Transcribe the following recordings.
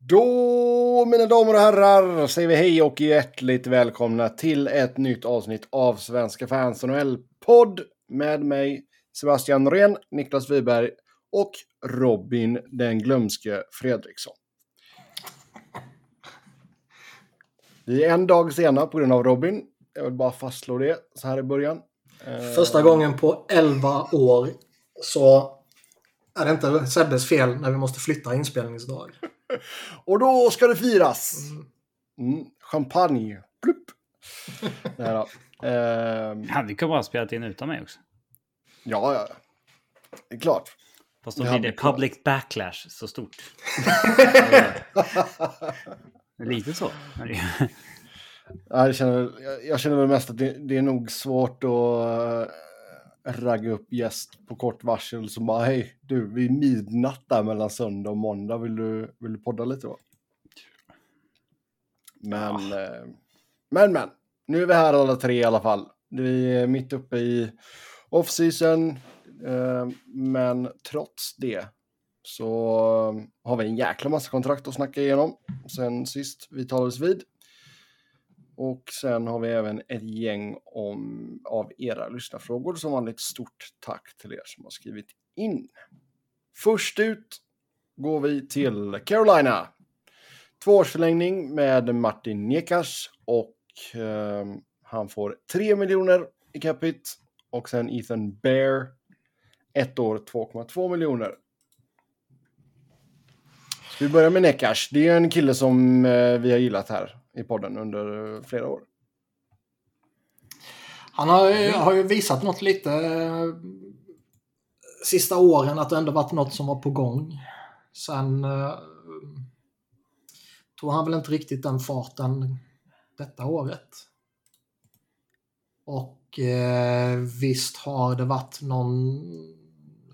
Då, mina damer och herrar, säger vi hej och hjärtligt välkomna till ett nytt avsnitt av Svenska fans NHL-podd med mig, Sebastian Norén, Niklas Wiberg och Robin den glömske Fredriksson. Vi är en dag sena på grund av Robin. Jag vill bara fastslå det så här i början. Eh, Första gången på 11 år så är det inte Sebbes fel när vi måste flytta inspelningsdag. Och då ska det firas! Mm. Champagne. Plupp. Nej då. Ehm, Ja, vi kan bara spela in utan mig också. ja, ja. Det är klart. Fast då Det blir det public backlash så stort. Lite så. jag, känner, väl- jag, jag känner väl mest att det, det är nog svårt att ragga upp gäst på kort varsel som bara hej du, vid midnatt där mellan söndag och måndag vill du, vill du podda lite då? Men, eh, men, men. Nu är vi här alla tre i alla fall. Vi är mitt uppe i off-season. eh, men trots det så har vi en jäkla massa kontrakt att snacka igenom sen sist vi talades vid. Och sen har vi även ett gäng om, av era lyssnarfrågor. Som vanligt stort tack till er som har skrivit in. Först ut går vi till Carolina. Tvåårsförlängning med Martin Niekas och eh, han får 3 miljoner i capita. Och sen Ethan Bear, ett år 2,2 miljoner. Ska vi börja med Nekas? Det är en kille som eh, vi har gillat här i podden under flera år. Han har, ju- har ju visat något lite eh, sista åren att det ändå varit något som var på gång. Sen eh, tog han väl inte riktigt den farten detta året. Och eh, visst har det varit någon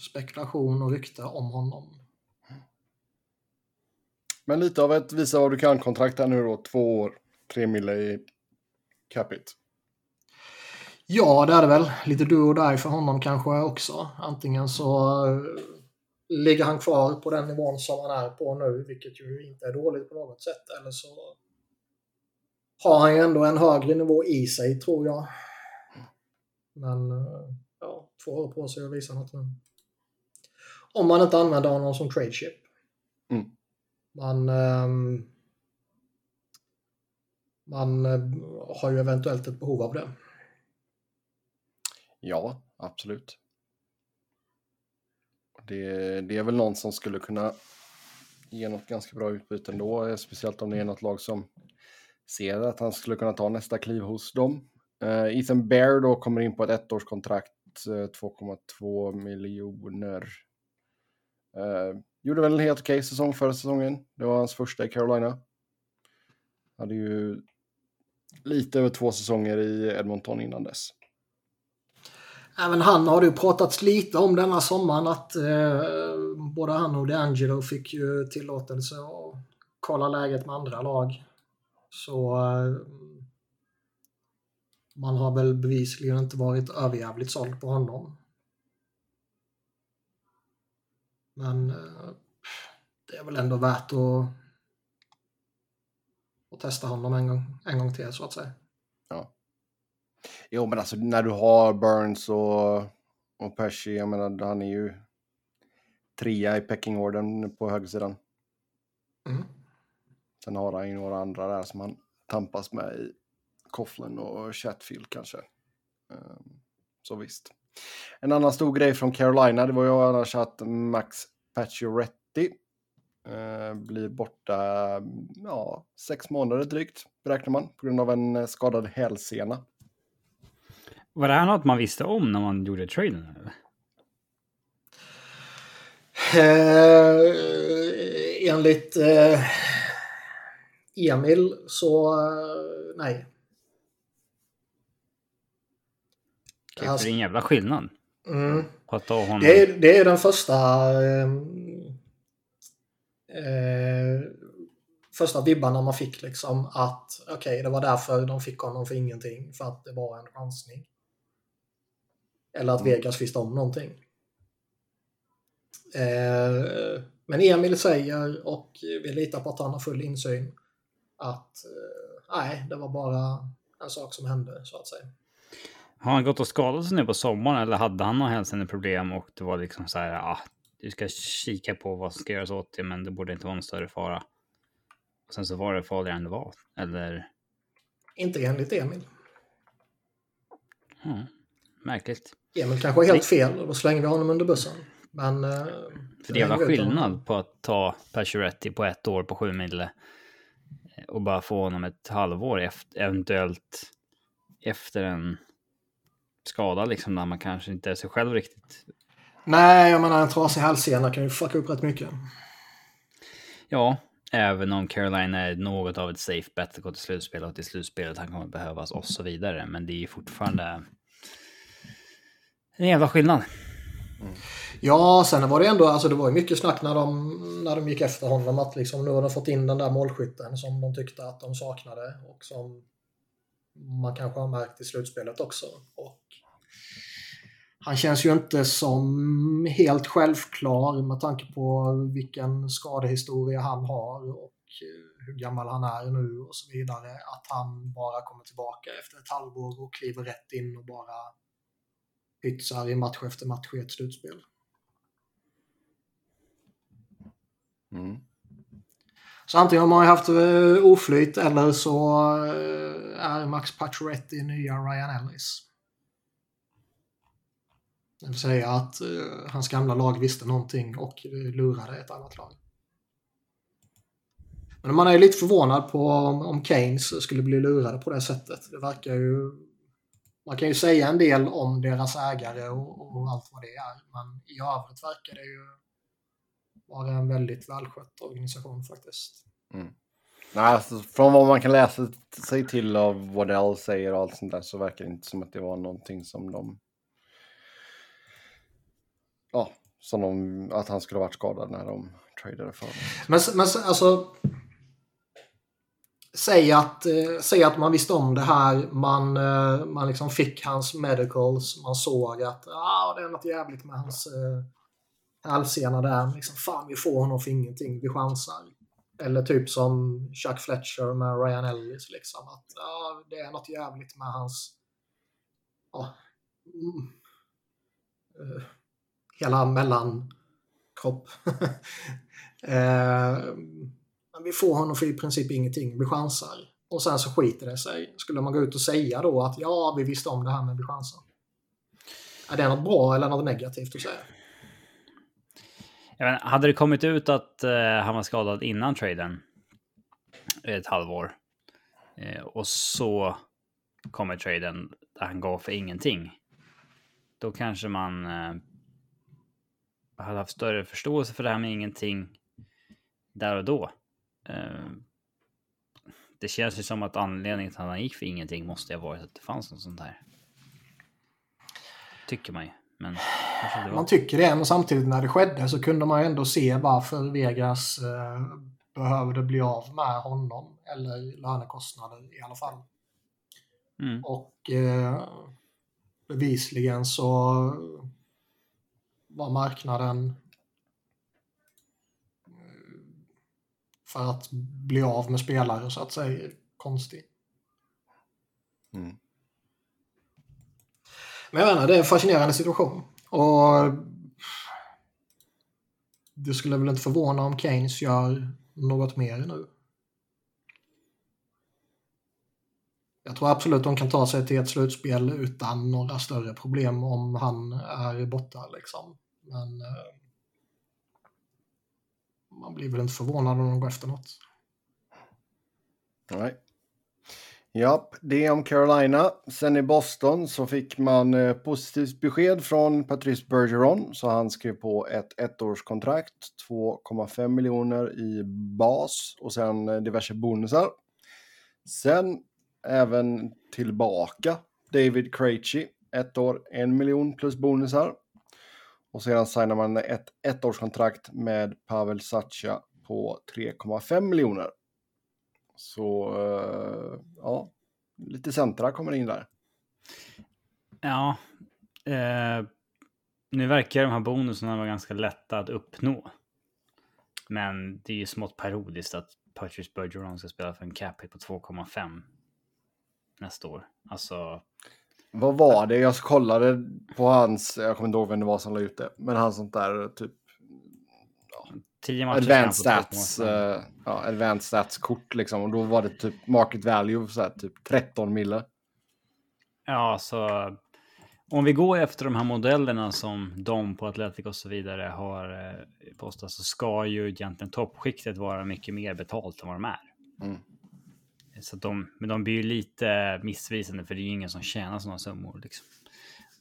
spekulation och rykte om honom. Men lite av ett visa vad du kan-kontrakt här nu då. Två år, tre mille i capita. Ja, det är det väl. Lite do och die för honom kanske också. Antingen så eh, ligger han kvar på den nivån som han är på nu, vilket ju inte är dåligt på något sätt. Eller så har han ju ändå en högre nivå i sig, tror jag. Men eh, ja, två år på sig att visa något nu. Om man inte använder honom som trade chip. Mm. Man, ehm, man eh, har ju eventuellt ett behov av det. Ja, absolut. Det, det är väl någon som skulle kunna ge något ganska bra utbyte ändå. Eh, speciellt om det är något lag som ser att han skulle kunna ta nästa kliv hos dem. Uh, Ethan Bear då kommer in på ett ettårskontrakt, 2,2 miljoner. Uh, gjorde väl en helt okej säsong förra säsongen. Det var hans första i Carolina. Hade ju lite över två säsonger i Edmonton innan dess. Även han har det ju pratats lite om denna sommaren att eh, både han och DeAngelo fick ju tillåtelse att kolla läget med andra lag. Så eh, man har väl bevisligen inte varit överjävligt såld på honom. Men eh, det är väl ändå värt att, att testa honom en gång, en gång till så att säga. Jo, men alltså när du har Burns och, och Pesci, jag menar, han är ju trea i peckingorden på högersidan. Mm. Sen har han ju några andra där som han tampas med i Coughlin och Chatfield kanske. Ehm, Så visst. En annan stor grej från Carolina, det var ju annars att Max Pacioretty eh, blir borta ja, sex månader drygt, beräknar man, på grund av en eh, skadad hälsena. Var det här något man visste om när man gjorde traden? eller? Eh, enligt eh, Emil så eh, nej. Okej, för det är en jävla skillnad Mm. honom. Det, är, det är den första eh, eh, första vibbarna man fick liksom att okej, det var därför de fick honom för ingenting, för att det var en chansning. Eller att Mm. Vegas visste om någonting. Eh, Men Emil säger, och vi litar på att han har full insyn, att eh, nej, det var bara en sak som hände så att säga. Har han gått och skadat sig nu på sommaren eller hade han några hälsoproblem och det var liksom så här, ja, ah, du ska kika på vad som ska göras åt det, men det borde inte vara någon större fara. Och sen så var det farligare än det var, eller? Inte enligt Emil. Mm, märkligt. Emil kanske har helt fel och då slänger vi honom under bussen. Men... Eh, För det är jävla skillnad på att ta Pacioretty på ett år på sju mille och bara få honom ett halvår efter, eventuellt efter en skada liksom när man kanske inte är sig själv riktigt. Nej, jag menar en trasig hälsena kan ju fucka upp rätt mycket. Ja, även om Carolina är något av ett safe bet att gå till slutspel och till slutspelet han kommer behövas och så vidare. Men det är ju fortfarande en jävla skillnad. Mm. Ja, sen var det ändå, alltså det var ju mycket snack när de, när de gick efter honom att liksom nu har de fått in den där målskytten som de tyckte att de saknade och som man kanske har märkt i slutspelet också. Och han känns ju inte som helt självklar med tanke på vilken skadehistoria han har och hur gammal han är nu och så vidare. Att han bara kommer tillbaka efter ett halvår och kliver rätt in och bara pytsar i match efter match i ett slutspel. Mm. Så antingen har man haft eh, oflyt eller så eh, är Max Pacioretty nya Ryan Ellis. Det vill säga att uh, hans gamla lag visste någonting och lurade ett annat lag. Men man är lite förvånad på om, om Keynes skulle bli lurade på det sättet. Det verkar ju... Man kan ju säga en del om deras ägare och, och allt vad det är, men i övrigt verkar det ju vara en väldigt välskött organisation faktiskt. Mm. Nej, alltså, från vad man kan läsa sig till av vad Dell säger och allt sånt där så verkar det inte som att det var någonting som de... Ja, som de, att han skulle ha varit skadad när de tradade för honom. Men, men alltså... Säg att, eh, säg att man visste om det här, man, eh, man liksom fick hans medicals, man såg att ah, det är något jävligt med hans eh, hälsena där. Liksom, fan, vi får honom för ingenting, vi chansar. Eller typ som Chuck Fletcher med Ryan Ellis. Liksom, att ja, det är något jävligt med hans... Ja, mm, uh, hela mellankropp. uh, vi får honom för i princip ingenting, vi chansar. Och sen så skiter det sig. Skulle man gå ut och säga då att ja, vi visste om det här men vi chansar. Är det något bra eller något negativt att säga? Jag menar, hade det kommit ut att eh, han var skadad innan traden, eh, ett halvår, eh, och så kommer traden där han går för ingenting, då kanske man eh, hade haft större förståelse för det här med ingenting där och då. Eh, det känns ju som att anledningen till att han gick för ingenting måste ha varit att det fanns något sånt här. Tycker man ju. Men man tycker det, men samtidigt när det skedde så kunde man ändå se varför Vegas eh, behövde bli av med honom. Eller lönekostnader i alla fall. Mm. Och eh, bevisligen så var marknaden eh, för att bli av med spelare så att säga konstig. Mm. Men jag menar, det är en fascinerande situation. Och det skulle väl inte förvåna om Keynes gör något mer nu. Jag tror absolut de kan ta sig till ett slutspel utan några större problem om han är borta. Liksom. Men eh, man blir väl inte förvånad om de går efter något. Nej. Ja, det är om Carolina. Sen i Boston så fick man eh, positivt besked från Patrice Bergeron så han skrev på ett ettårskontrakt, 2,5 miljoner i bas och sen eh, diverse bonusar. Sen även tillbaka David Krejci, ett år, en miljon plus bonusar. Och sedan signar man ett ettårskontrakt med Pavel Satcha på 3,5 miljoner. Så uh, ja, lite centra kommer in där. Ja, eh, nu verkar de här bonusarna vara ganska lätta att uppnå. Men det är ju smått parodiskt att Patrice Bergeron ska spela för en cap på 2,5 nästa år. Alltså, Vad var det? Jag kollade på hans, jag kommer inte ihåg vem det var som la ut det, men han sånt där typ 10 matcher advanced stats, 2,5. eh, ja, advanced stats kort liksom och då var det typ market value så här, typ 13 mille. Ja, så om vi går efter de här modellerna som de på Atletic och så vidare har eh, postat så ska ju egentligen toppskiktet vara mycket mer betalt än vad de är. Mm. Så de, men de blir ju lite missvisande för det är ju ingen som tjänar sådana summor. Liksom.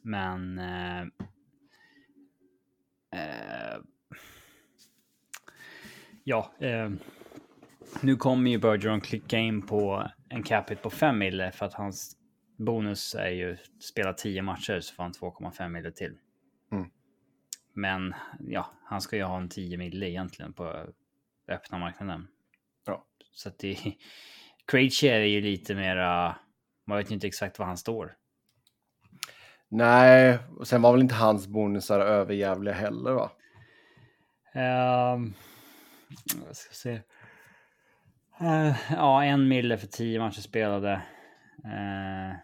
Men... Eh, eh, ja, eh, nu kommer ju Bergeron klicka in på en capita på 5 mille för att hans bonus är ju spela 10 matcher så får han 2,5 mille till. Mm. Men ja, han ska ju ha en 10 mille egentligen på öppna marknaden. Ja. Så att det... Krejci är ju lite mera... Man vet ju inte exakt var han står. Nej, och sen var väl inte hans bonusar överjävliga heller va? Um, jag ska se. Eh, ja, en mille för 10 matcher spelade. Uh,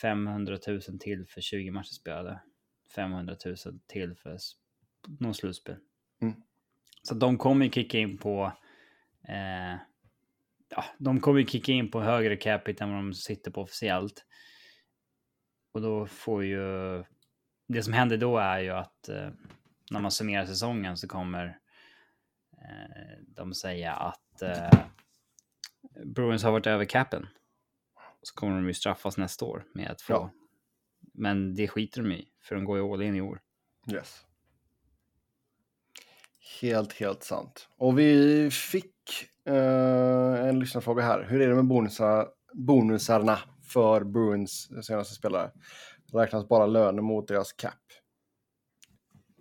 500 000 till för 20 matcher spelade. 500 000 till för någon slutspel. Mm. Så de kommer ju kicka in på... eh, ja, de kommer ju kicka in på högre capita än vad de sitter på officiellt. Och då får ju... Det som händer då är ju att eh, när man summerar säsongen så kommer eh, de säga att eh, Bruins har varit över capen. Så kommer de ju straffas nästa år med att få... Ja. Men det skiter de i, för de går ju all in i år. Yes. Helt, helt sant. Och vi fick eh, en lyssnarfråga här. Hur är det med bonusar, bonusarna för Bruins senaste spelare? Räknas bara löner mot deras cap?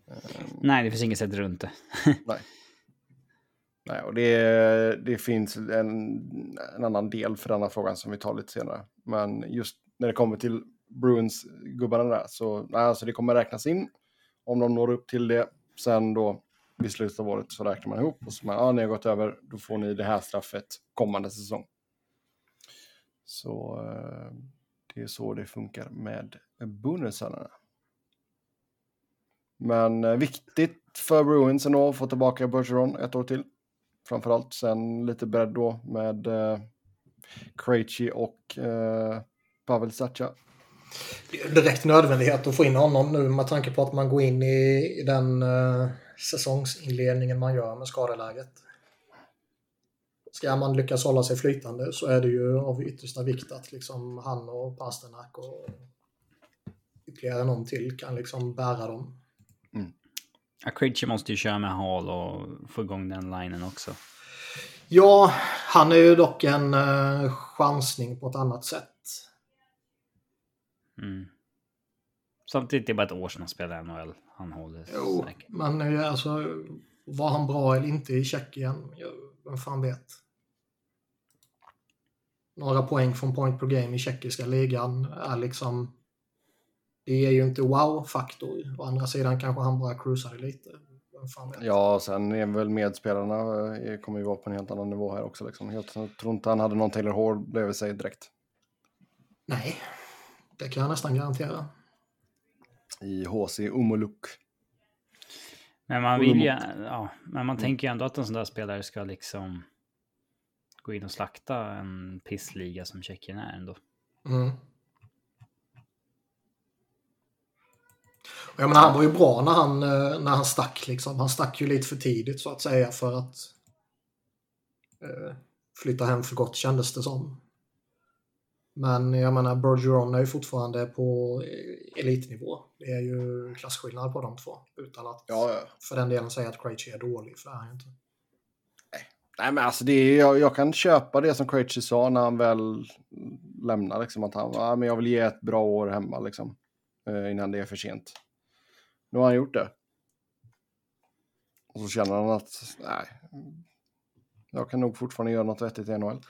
Eh, Nej, det finns inget sätt runt det. nej. Nej, och det, det finns en, en annan del för denna frågan som vi tar lite senare. Men just när det kommer till Bruins-gubbarna där, så nej, alltså det kommer räknas in om de når upp till det. Sen då vid slutet av året så räknar man ihop och så man, ja, ni har gått över, då får ni det här straffet kommande säsong. Så eh, det är så det funkar med bonusarna. Men eh, viktigt för Bruins ändå att få tillbaka Bergeron ett år till. Framförallt sen lite bredd då med eh, Krejci och eh, Pavel Sacha. Det är direkt nödvändighet att få in honom nu med tanke på att man går in i, i den eh, säsongsinledningen man gör med skadeläget. Ska man lyckas hålla sig flytande så är det ju av yttersta vikt att liksom han och Pasternak och ytterligare någon till kan liksom bära dem. Ja, Krejci måste ju köra med Hall och få igång den linen också. Ja, han är ju dock en uh, chansning på ett annat sätt. Mm. Samtidigt det är bara ett år sedan han spelade NHL. Han håller Jo, säkert. men eh, alltså var han bra eller inte i Tjeckien? Vem fan vet? Några poäng från point per game i tjeckiska ligan är liksom... Det är ju inte wow-faktor. Å andra sidan kanske han bara cruisade lite. Ja, sen är väl medspelarna eh, kommer ju vara på en helt annan nivå här också. Liksom. Jag tror inte han hade någon Taylor Hall bredvid sig direkt Nej, det kan jag nästan garantera. i HC Umoluk. Men man vill ju, ja, men man tänker ju ändå att en sån där spelare ska liksom gå in och slakta en pissliga som Tjeckien är ändå. Mm. Och Jag menar, han var ju bra när han, eh, när han stack. Liksom. Han stack ju lite för tidigt så att säga för att eh, flytta hem för gott kändes det som. Men jag menar, Bergeron är ju fortfarande på eh, elitnivå. Det är ju klasskillnad på de två. Utan att Ja, ja. för den delen säga att Krejci är dålig, för det är han ju inte. Nej, men alltså det är, jag, jag kan köpa det som Krejci sa när han väl lämnar. Liksom, att han men jag vill ge ett bra år hemma liksom, innan det är för sent. Nu har han gjort det. Och så känner han att nej, jag kan nog fortfarande göra något vettigt i NHL.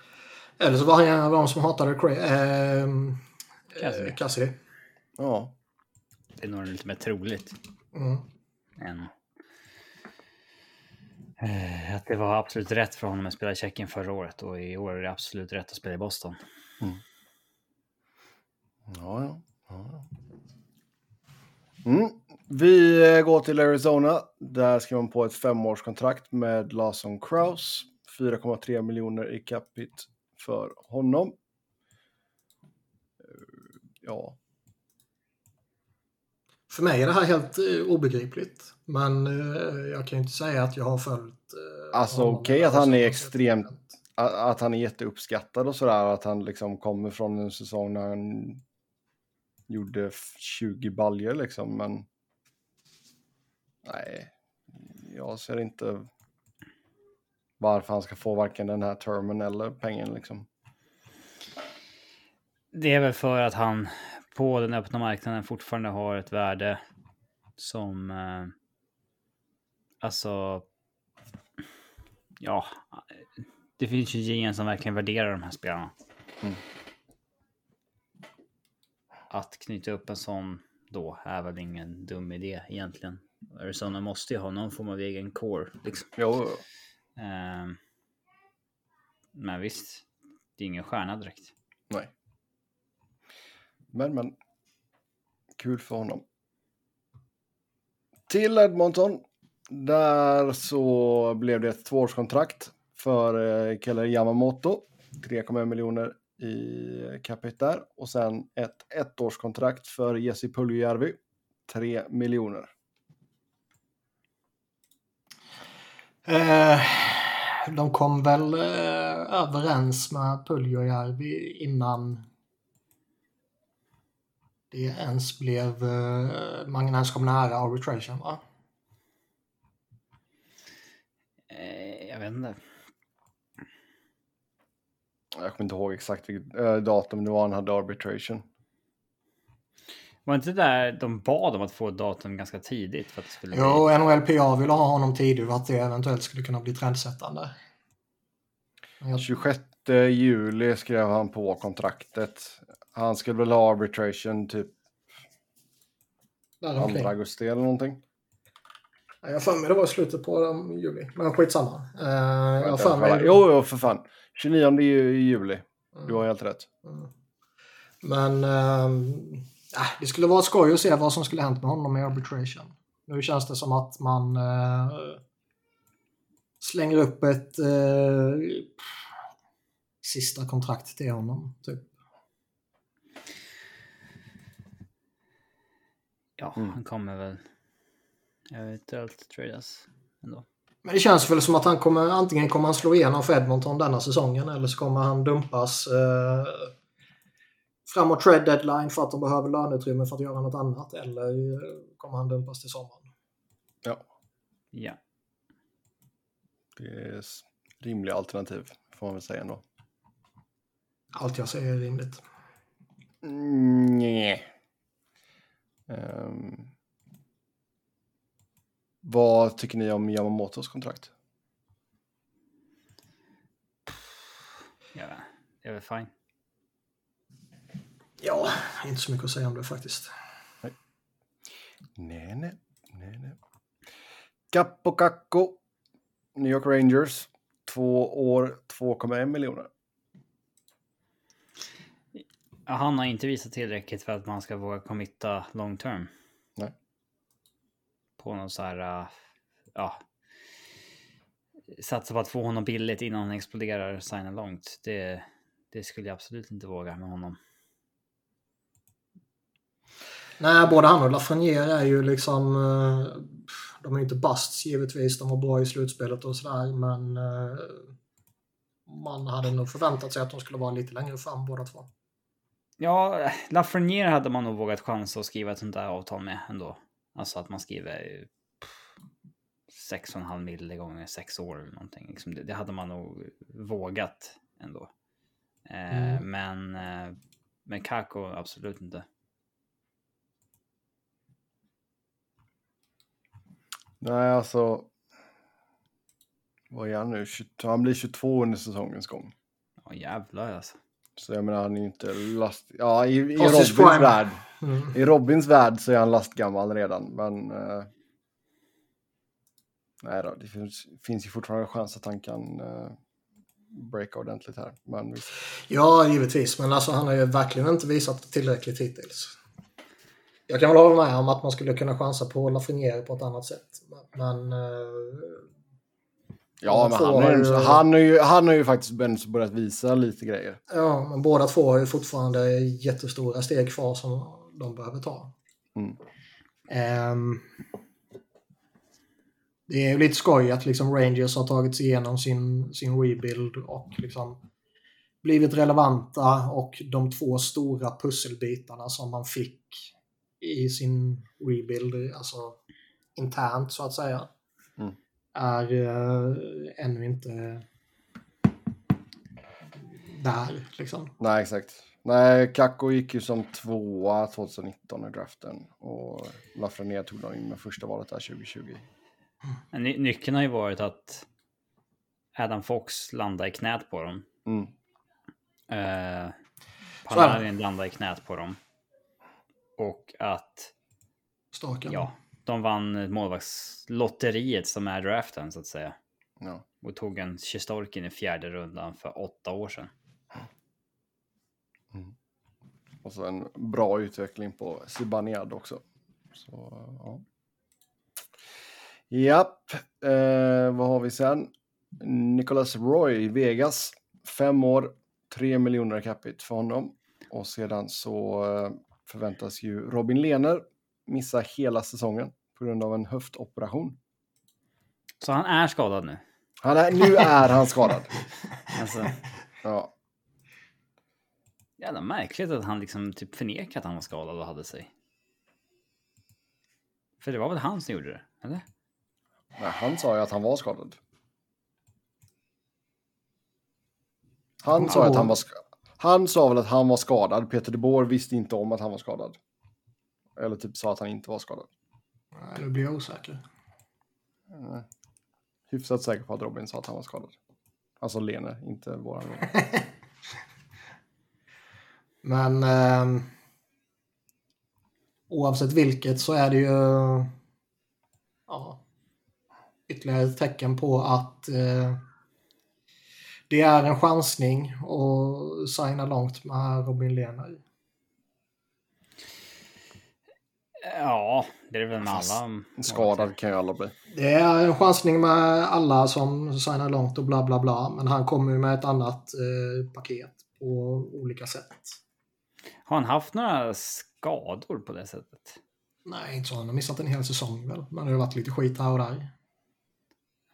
Eller så var han en av de som hatade Cray, ehm, Cassidy. eh, Cassidy. Ja, Det är nog lite mer troligt Mm. än, Eh, Att det var absolut rätt för honom att spela i Tjeckien förra året och i år är det absolut rätt att spela i Boston. Ja, ja. ja, ja. Mm. Vi går till Arizona. Där skriver man på ett femårskontrakt med Lawson Kraus. 4,3 miljoner i capita för honom. Eh, Ja, För mig är det här helt eh, obegripligt. Men eh, jag kan ju inte säga att jag har följt... Alltså, okej i att han är extremt- att han är jätteuppskattad och sådär. Att han liksom kommer från en säsong när han gjorde f- 20 baljer liksom. Men nej, jag ser inte varför han ska få varken den här termen eller pengen liksom. Det är väl för att han på den öppna marknaden fortfarande har ett värde som... Eh, alltså... Ja, det finns ju GM som verkligen värderar de här spelarna. Mm. Att knyta upp en sån då är väl ingen dum idé egentligen. Arizona måste ju ha någon form av egen core. Liksom. Jo, Eh, men visst, det är ingen stjärna direkt. nej. Men, men. Kul för honom. Till Edmonton. Där så blev det ett tvåårskontrakt för eh, Keller Yamamoto. 3,1 miljoner i capita där. Och sen ett ettårskontrakt för Jesse Puljujärvi. 3 miljoner. Eh, de kom väl eh, överens med Puljujärvi innan det ens blev, eh, man ens kom nära arbitration va? Eh, jag vet inte. Jag kommer inte ihåg exakt vilket äh, datum det var han hade arbitration. Var inte det där de bad om att få datum ganska tidigt? För att det skulle bli... Jo, NHLPA ville ha honom tidigt och att det eventuellt skulle kunna bli trendsättande. Jag, 26 juli skrev han på kontraktet. Han skulle väl ha arbitration typ 2 däromkring. augusti eller någonting. Ja, Jag har för mig det var i slutet på um, juli, men skitsamma. Uh, jag har för mig... Jo, jo, för fan. 29 ju- juli. Du har helt rätt. Mm. Men äh, det skulle vara skoj att se vad som skulle hänt med honom i arbitration. Nu känns det som att man eh, slänger upp ett eh, sista kontrakt till honom. Typ. Ja, Mm. han kommer väl eventuellt tradas ändå. Men det känns väl som att han kommer, antingen kommer han slå igenom för Edmonton denna säsongen eller så kommer han dumpas eh, framåt trade deadline för att de behöver löneutrymme för att göra något annat. Eller eh, kommer han dumpas till sommaren. Ja, Ja. det är rimliga alternativ får man väl säga ändå. Allt jag säger är rimligt. Mm, nej. Ehm. Vad tycker ni om Yamamotos kontrakt? ja, det är väl fine. Ja, inte så mycket att säga om det faktiskt. Nej, nej, nej, nej. Capo Kakko, New York Rangers, två år, 2,1 miljoner. Han har inte visat tillräckligt för att man ska våga committa long term. På någon så här, äh, ja. Satsa på att få honom billigt innan han exploderar, signa långt. Det, det skulle jag absolut inte våga med honom. Nej, både han och Lafreniere är ju liksom... eh, De är inte busts givetvis. De var bra i slutspelet och sådär, men... eh, Man hade nog förväntat sig att de skulle vara lite längre fram båda två. Ja, Lafreniere hade man nog vågat chansa att skriva ett sånt där avtal med ändå. Alltså att man skriver eh, 6,5 mil gånger sex år eller någonting. Liksom det, det hade man nog vågat ändå. Eh, Mm. Men eh, med Kako absolut inte. Nej, alltså. Vad är han nu? 22, han blir 22 under säsongens gång. Ja jävlar alltså. Så jag menar, han är ju inte last... Ja, i, i Robins prime. värld. Mm. I Robins värld så är han lastgammal redan, men... Eh, Nej då, det finns, finns ju fortfarande chans att han kan uh, breaka ordentligt här. Men visst. Ja, givetvis. Men alltså, han har ju verkligen inte visat tillräckligt hittills. Jag kan väl hålla med om att man skulle kunna chansa på Lafreniere på ett annat sätt. Men... Uh, ja, men han, är, ju... han, har ju, han har ju faktiskt börjat visa lite grejer. Ja, men båda två har ju fortfarande jättestora steg kvar som de behöver ta. Mm. Um, det är ju lite skoj att liksom Rangers har tagit sig igenom sin, sin rebuild och liksom blivit relevanta och de två stora pusselbitarna som man fick i sin rebuild, alltså internt så att säga, mm. Är äh, ännu inte där liksom. Nej, exakt. Nej, Kakko gick ju som tvåa 2019 i draften och Lafreniere tog dem in med första valet där 2020. Mm. Ny nyckeln har ju varit att Adam Fox landade i knät på dem. Mm. Uh, Panarin landade i knät på dem. Och att... Staken. Ja, de vann målvaktslotteriet som är draften så att säga. Ja. Och tog en Sjistorkin i fjärde rundan för åtta år sedan. Mm. Och så en bra utveckling på Zibanejad också. Så, ja. Japp, eh, vad har vi sen? Nicholas Roy, Vegas. Fem år, tre miljoner capita för honom. Och sedan så eh, förväntas ju Robin Lehner missa hela säsongen på grund av en höftoperation. Så han är skadad nu? Han är, nu är han skadad. alltså. Ja. Jävla märkligt att han liksom typ förnekade att han var skadad och hade sig. För det var väl han som gjorde det, eller? Nej, han sa ju att han var skadad. Han sa att han var skadad. Han sa väl att han var skadad. Peter de Boer visste inte om att han var skadad. Eller typ sa att han inte var skadad. Nej, nu blir jag osäker. Nej. Hyfsat säker på att Robin sa att han var skadad. Alltså Lene, inte våran Men eh, oavsett vilket så är det ju ja, ytterligare ett tecken på att eh, det är en chansning att signa långt med Robin Lehner. Ja, det är väl med alla. Skadad kan ju alla bli. Det är en chansning med alla som signar långt och bla bla bla. Men han kommer ju med ett annat eh, paket på olika sätt. Har han haft några skador på det sättet? Nej, inte så. Han har missat en hel säsong väl. Men det har varit lite skit här och där.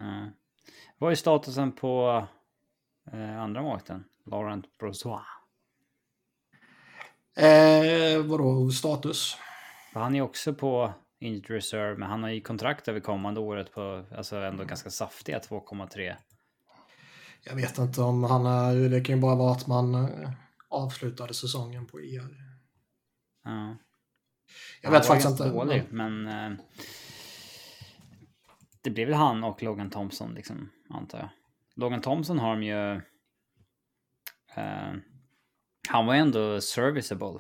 Mm. Vad är statusen på eh, andra målvakten? Laurent Brossois? Eh, vadå status? För han är också på injured reserve, men han har ju kontrakt över kommande året på alltså ändå ganska saftiga 2,3. Jag vet inte om han är, det kan ju bara vara att man eh, avslutade säsongen på IR. E ja. Jag vet faktiskt inte. Dålig, men eh, det blir väl han och Logan Thompson, liksom, antar jag. Logan Thompson har de ju... Eh, han var ändå serviceable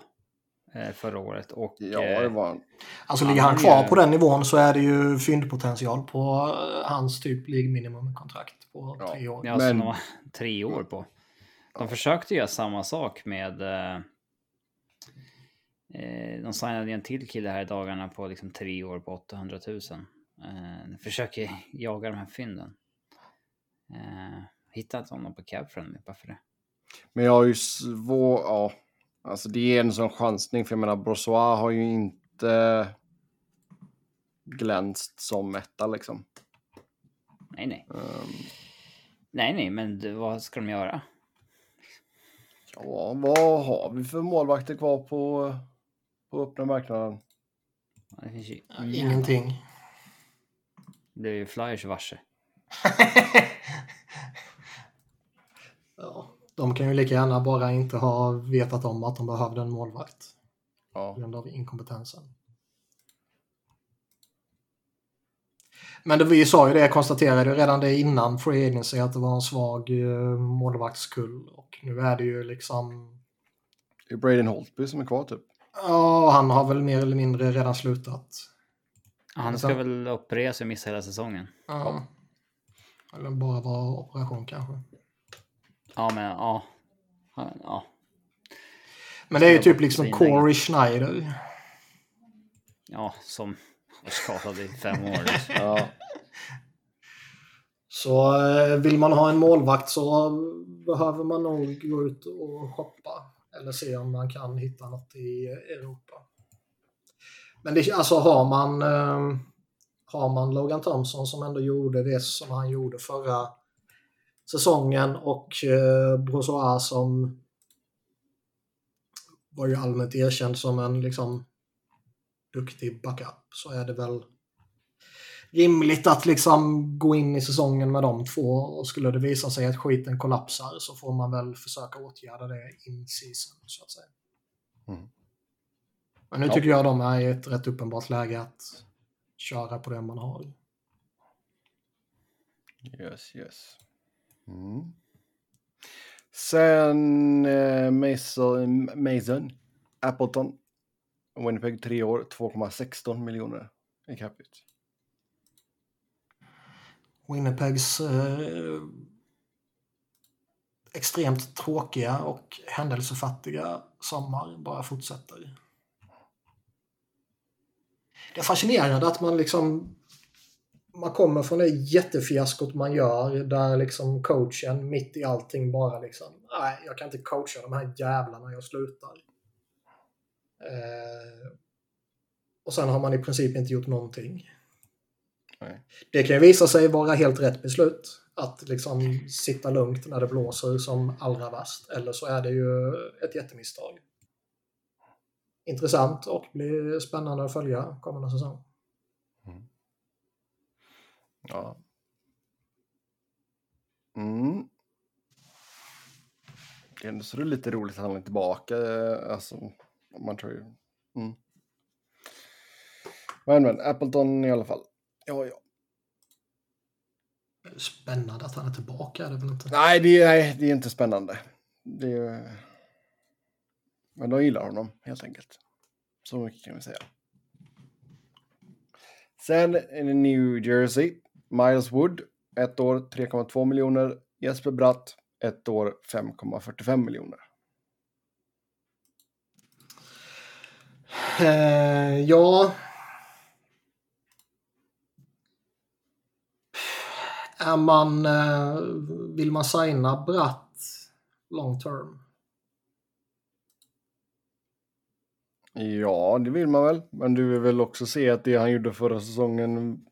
förra året. Och, ja, det eh, var. Alltså ligger han kvar på den nivån så är det ju fyndpotential på eh, hans typ minimum-kontrakt på ja, tre år. Ja, Men... som tre år på. De ja. försökte göra samma sak med... Eh, de signade en till kille här i dagarna på liksom tre år på 800 000. Uh, försöker jaga de här fynden. Uh, hittat honom på Cabfriendly, bara för det. Men jag har ju svårt, ja. Alltså det är en sån chansning, för jag menar Brossois har ju inte glänst som etta liksom. Nej, nej. Um... Nej, nej, men vad ska de göra? Ja, vad har vi för målvakter kvar på, på öppna marknaden? Det finns ju ingenting. Det är ju Flyers varse. ja, de kan ju lika gärna bara inte ha vetat om att de behövde en målvakt. Ja. På grund av inkompetensen. Men det, vi sa ju det, jag konstaterade ju redan det innan Free Agency att det var en svag uh, målvaktskull. Och nu är det ju liksom... Det är Braden Holtby som är kvar typ. Ja, han har väl mer eller mindre redan slutat. Han ska väl operera sig och missa hela säsongen. Ja. Eller bara vara operation kanske. Ja, men ja. Ja. Men det är ju typ liksom. Corey Schneider. Ja, som var skadad i fem år. Ja. Så eh, vill man ha en målvakt så behöver man nog gå ut och shoppa. Eller se om man kan hitta något i Europa. Men det, alltså har man, eh, har man Logan Thompson som ändå gjorde det som han gjorde förra säsongen och eh, som var ju allmänt erkänd som en liksom duktig backup så är det väl rimligt att liksom gå in i säsongen med de två och skulle det visa sig att skiten kollapsar så får man väl försöka åtgärda det in season så att säga. Mm. Men nu Ja. tycker jag de är i ett rätt uppenbart läge att köra på det man har. Yes, yes. Mm. Sen eh, Mason, Mason Appleton. Winnipeg tre år, 2,16 miljoner i capita. Winnipegs eh, extremt tråkiga och händelsefattiga sommar bara fortsätter. Det är fascinerande att man liksom man kommer från det jättefiaskot man gör där liksom coachen mitt i allting bara liksom nej, jag kan inte coacha de här jävlarna, jag slutar. Eh, och sen har man i princip inte gjort någonting. Nej. Det kan ju visa sig vara helt rätt beslut. Att liksom sitta lugnt när det blåser som allra värst. Eller så är det ju ett jättemisstag. Intressant och blir spännande att följa kommande säsong. Ja. Mm. Det är ändå så det är lite roligt att han är tillbaka. eh, Alltså, man tror ju... Mm. Men, men, Appleton i alla fall. Ja, ja. Spännande att han är tillbaka, är det väl inte? Nej, det är, nej, det är inte spännande. Det är... Men de gillar honom, helt enkelt. Så mycket kan vi säga. Sen är det New Jersey. Miles Wood, ett år 3,2 miljoner. Jesper Bratt, ett år 5,45 miljoner. Eh, ja... Är man... Eh, vill man signa Bratt long term? Ja, det vill man väl. Men du vill väl också se att det han gjorde förra säsongen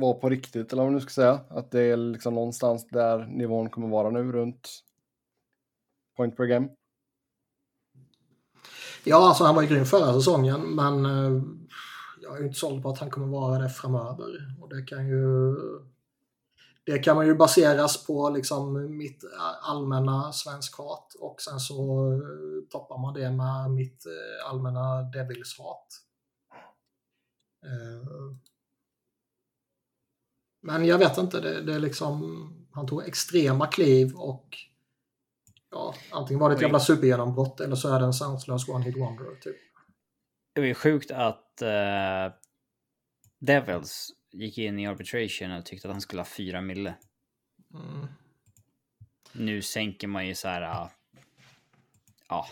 vara på riktigt, eller vad man nu ska säga. Att det är liksom någonstans där nivån kommer vara nu, runt point per game. Ja, alltså han var ju grym förra säsongen, men eh, jag är ju inte såld på att han kommer vara det framöver. Och det kan ju... Det kan man ju baseras på liksom mitt allmänna svenskhat och sen så eh, toppar man det med mitt eh, allmänna Devils-hat. Eh, Men jag vet inte, det, det är liksom... Han tog extrema kliv och ja, antingen var det ett jävla supergenombrott eller så är det en sanslös one-hit wonder. Typ. Det ju sjukt att eh, Devils gick in i arbitration och tyckte att han skulle ha fyra mille. Mm. Nu sänker man ju så här... ah, Ja,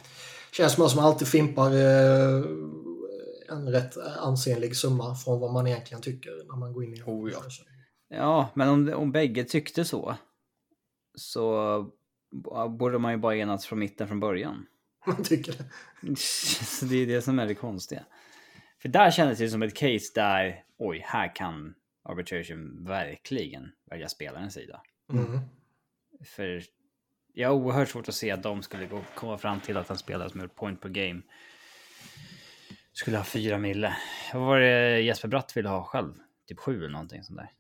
Känns som att man alltid fimpar eh, en rätt ansenlig summa från vad man egentligen tycker när man går in i Oh, ja. Ja men om, om bägge tyckte så så borde man ju bara enats från mitten från början. Man tycker det. Så det är det som är det konstiga. För där kändes det som ett case där, oj, här kan arbitration verkligen välja spelarens sida. Mm. För jag har oerhört svårt att se att de skulle gå, komma fram till att en spelare som gjort point per game skulle ha fyra mille. Vad var det Jesper Bratt ville ha själv? Typ sju eller någonting sånt där.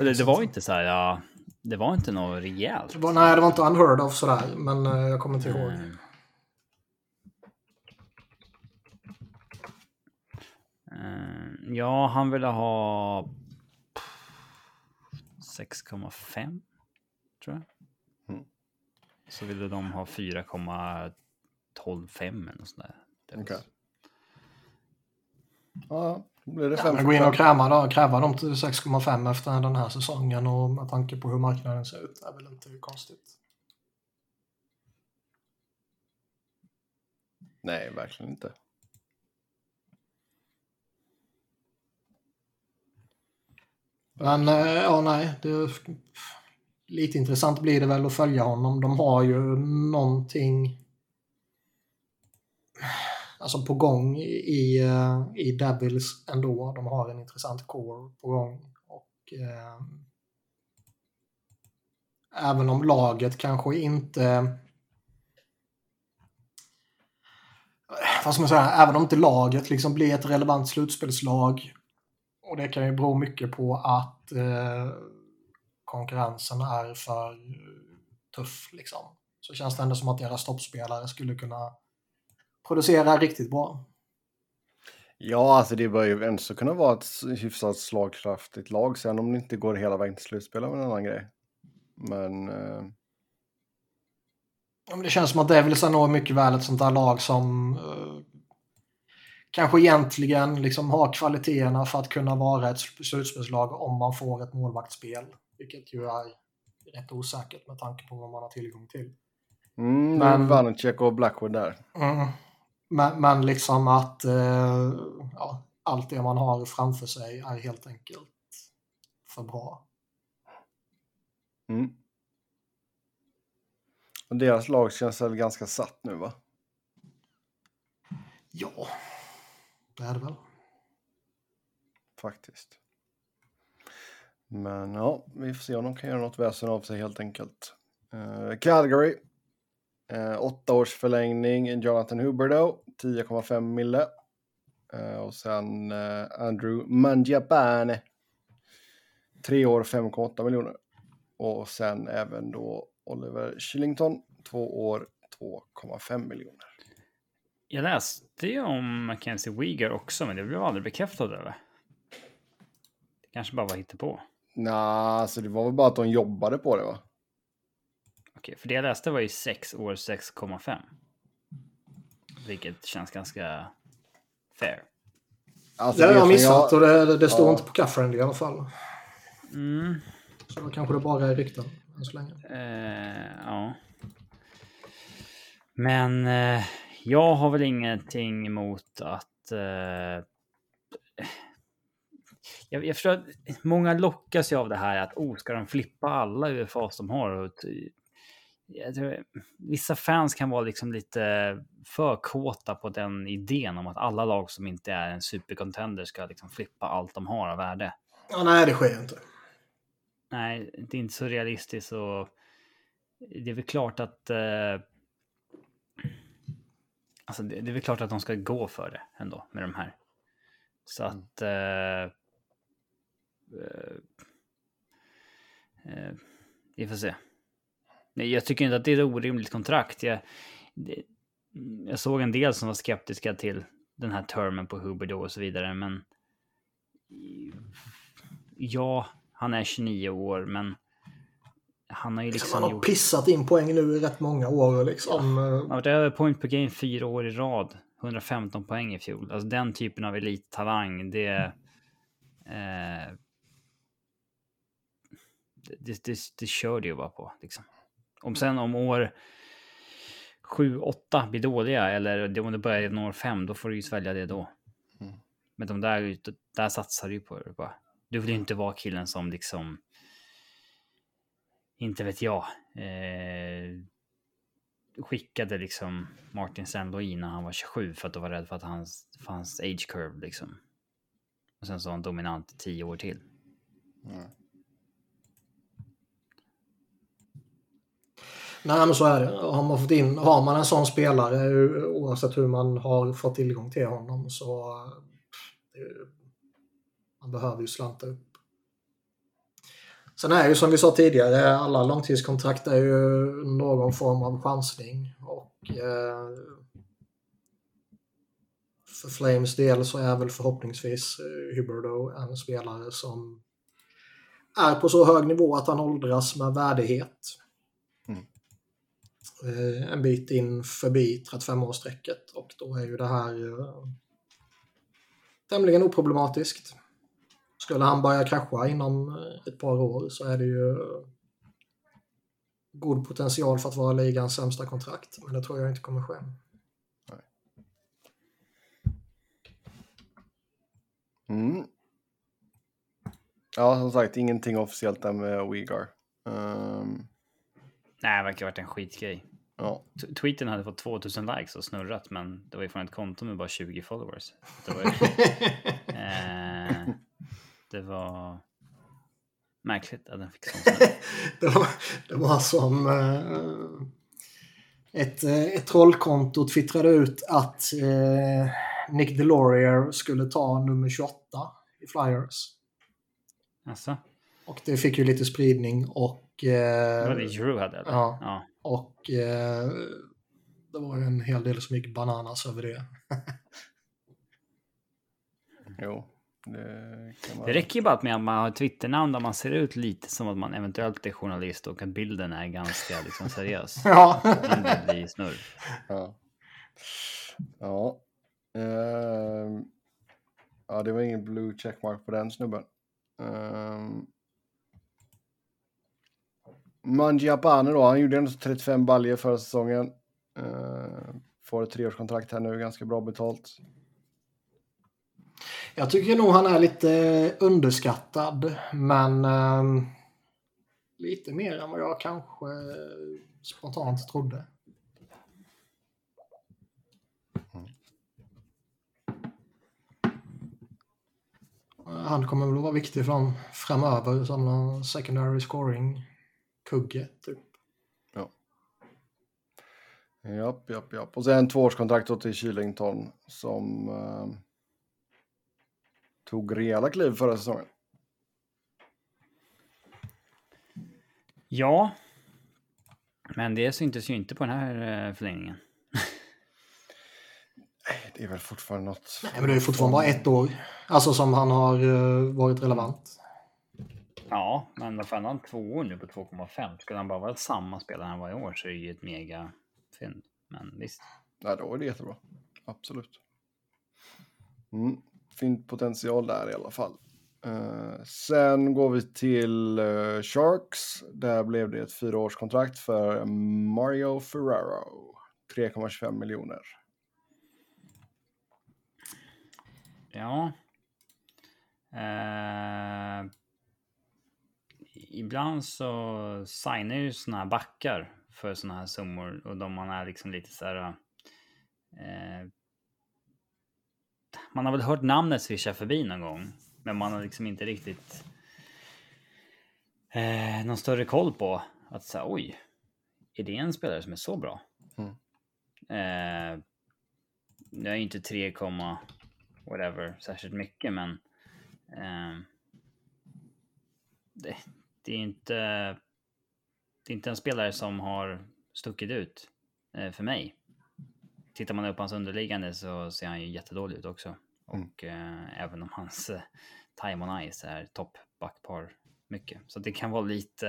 Eller det var inte så här, ja, det var inte något rejält. Det var, nej, det var inte unheard of sådär, men eh, jag kommer inte ihåg. Mm. Ja, han ville ha 6,5 tror jag. Mm. Så ville de ha 4,125 eller något sånt där. Det var- Okej. Ja, då blir det Ja, gå in och kräva, kräva dem till 6,5 efter den här säsongen och med tanke på hur marknaden ser ut är väl inte konstigt. Nej, verkligen inte. Men eh, ja, nej. Det, lite intressant blir det väl att följa honom. De har ju någonting alltså på gång i, eh, i Devils ändå. De har en intressant core på gång. Och, eh, även om laget kanske inte... Vad ska man säga? Även om inte laget liksom blir ett relevant slutspelslag och det kan ju bero mycket på att eh, konkurrensen är för tuff. Liksom. Så känns det ändå som att deras toppspelare skulle kunna producera riktigt bra. Ja, alltså det bör ju ändå kunna vara ett hyfsat slagkraftigt lag. Sen om det inte går hela vägen till slutspel är en annan grej. Men... Eh... Ja, men det känns som att Devils är nog mycket väl ett sånt där lag som eh, kanske egentligen liksom har kvaliteterna för att kunna vara ett slutspelslag om man får ett målvaktsspel. Vilket ju är rätt osäkert med tanke på vad man har tillgång till. Mm, Men- Vanacek och Blackwood där. Mm. Men, men liksom att eh, ja, allt det man har framför sig är helt enkelt för bra. Mm. Och deras lag känns väl ganska satt nu va? Ja, det är det väl. Faktiskt. Men ja, vi får se om de kan göra något väsen av sig helt enkelt. Eh, Calgary. Uh, åtta års förlängning. Jonathan Huberdeau. 10,5 mille. Eh, och sen eh, Andrew Mangiapane. Tre år 5,8 miljoner. Och sen även då Oliver Shillington. Två år 2,5 miljoner. Jag läste ju om Mackenzie Weegar också, men det blev aldrig bekräftat eller? Det kanske bara var på. Nej, alltså det var väl bara att de jobbade på det va? Okej, för det jag läste var ju 6 år 6,5. Vilket känns ganska fair. Alltså, Det har jag som missat och det, det, det står Ja. inte på Caffriend i alla fall. Mm, Så då kanske det bara är rykten än så länge. eh, ja. Men eh, jag har väl ingenting emot att... Eh, jag, jag förstår att många lockas ju av det här att oh, ska de flippa alla UFAs de har? Och, tror, vissa fans kan vara liksom lite för kåta på den idén om att alla lag som inte är en supercontender ska liksom flippa allt de har av värde. Ja, nej, det sker inte. Nej, det är inte så realistiskt och det är väl klart att... Eh, alltså det, det är väl klart att de ska gå för det ändå med de här. Så att... Eh, eh, eh, vi får se. Nej, jag tycker inte att det är ett orimligt kontrakt. Jag, det, jag såg en del som var skeptiska till den här termen på Huber och så vidare, men... Ja, han är 29 år, men han har ju Liksom han har gjort... pissat in poäng nu i rätt många år. Liksom. Han har varit över point per game fyra år i rad. 115 poäng i fjol. Alltså den typen av elittalang, det... Eh, det, det, det kör det ju bara på. Liksom. Om sen om år 7-8 blir dåliga eller om det börjar i år 5, då får du ju svälja det då. Mm. Men de där, där satsar du ju på det bara. Du vill ju inte vara killen som liksom... Inte vet jag. Eh, skickade liksom Martin Saint-Louis när han var 27 för att de var rädd för att hans fanns age curve liksom. Och sen så var han dominant i 10 år till. Mm. Nej, men så är det. Har man, fått in, har man en sån spelare, oavsett hur man har fått tillgång till honom, så man behöver ju slanta upp. Sen är ju som vi sa tidigare, alla långtidskontrakt är ju någon form av chansning. Och eh, för Flames del så är väl förhoppningsvis eh, Huberdo en spelare som är på så hög nivå att han åldras med värdighet. Eh, en bit in förbi 35-årsstrecket och då är ju det här eh, tämligen oproblematiskt. Skulle han börja krascha inom eh, ett par år så är det ju god potential för att vara ligans sämsta kontrakt. Men det tror jag inte kommer ske. Mm. Ja, som sagt, ingenting officiellt där med Uyghur. Um, Nej, det verkar ha varit en skitgrej. Ja. Tweeten hade fått 2000 likes och snurrat, men det var ju från ett konto med bara 20 followers. Det var, eh, det var märkligt att den fick sån det, var, det var som eh, ett, eh, ett trollkonto twittrade ut att eh, Nick Delorier skulle ta nummer 28 i Flyers. Alltså, Och det fick ju lite spridning och... det var Eh, det Drew hade? Eller? ja. ja. och eh, det var ju en hel del som gick bananas över det. Jo, det kan man... Det räcker ju bara med att man har ett Twitternamn där man ser ut lite som att man eventuellt är journalist och att bilden är ganska liksom seriös. Ja. Det blir snurr. Ja. Ja. Ehm, ja, det var ingen blue checkmark på den snubben. Um, Mangiapane då, han gjorde ändå 35 baljer förra säsongen. Uh, får ett treårskontrakt här nu, ganska bra betalt. Jag tycker nog han är lite underskattad, men ehm, lite mer än vad jag kanske spontant trodde. Han kommer väl att vara viktig för dem framöver som någon secondary scoring-kugge, typ. Japp, japp, japp. Och sen tvåårskontrakt till Kylington som eh, tog rejäla kliv förra säsongen. Ja. Men det syntes ju inte på den här eh, förlängningen. Det är väl fortfarande något... Nej, men det är fortfarande bara ett år. Alltså som han har eh, varit relevant. Ja, men vad fan, han två år nu på 2,5. Skulle han bara vara samma spelare han var i år så är det ju ett mega fynd. Men visst. Nej, då är det jättebra. Absolut. Mm. Fin potential där i alla fall. Eh, sen går vi till eh, Sharks. Där blev det ett fyraårskontrakt för Mario Ferraro. 3,25 miljoner. Ja. Eh, ibland så signar ju såna här backar för såna här summor och de man är liksom lite så här. Eh, man har väl hört namnet swisha förbi någon gång, men man har liksom inte riktigt eh, någon större koll på att säga oj, är det en spelare som är så bra? Mm. Eh, nu är inte 3, whatever särskilt mycket, men eh, det, det är inte. Det är inte en spelare som har stuckit ut eh, för mig. Tittar man upp hans underliggande så ser han ju jättedålig ut också. Mm. Och eh, även om hans eh, time on ice är topp backpar mycket. Så det kan vara lite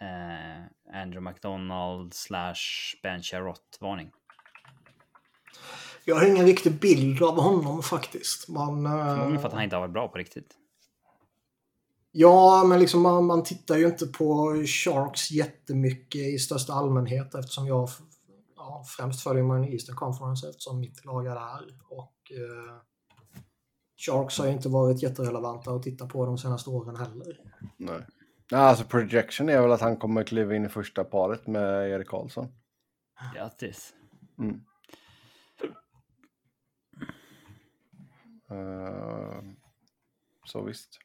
eh, Andrew McDonald slash Ben Charrot varning. Jag har ingen riktig bild av honom faktiskt. Man, eh, Förmodligen för att han inte har varit bra på riktigt. Ja, men liksom man, man tittar ju inte på Sharks jättemycket i största allmänhet eftersom jag ja, främst följer man Eastern Conference eftersom mitt lag är där. Och eh, Sharks har ju inte varit jätterelevanta att titta på de senaste åren heller. Nej. Nej, alltså projection är väl att han kommer kliva in i första paret med Erik Karlsson. Grattis. Mm. Eh, så visst.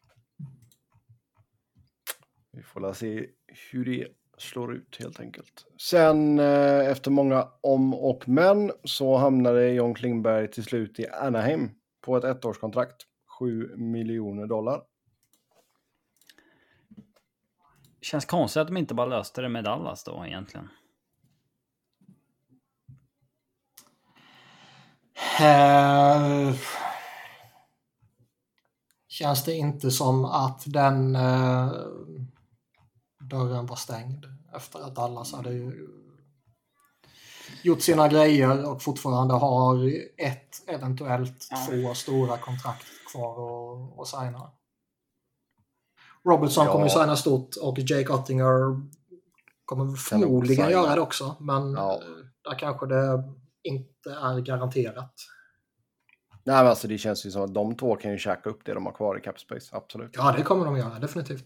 Vi får la se hur det slår ut helt enkelt. Sen eh, efter många om och men så hamnade John Klingberg till slut i Anaheim på ett ettårskontrakt. 7 miljoner dollar. Känns konstigt att de inte bara löste det med Dallas då egentligen. Eh, känns det inte som att den eh, dörren var stängd efter att Dallas hade gjort sina grejer och fortfarande har ett, eventuellt Ja. två stora kontrakt kvar att, signa. Robertson Ja. kommer ju signa stort och Jake Ottinger kommer förmodligen signa. göra det också. Men Ja. där kanske det inte är garanterat. Nej, men alltså det känns ju som att de två kan ju käka upp det de har kvar i cap space. Absolut. Ja, det kommer de göra, definitivt.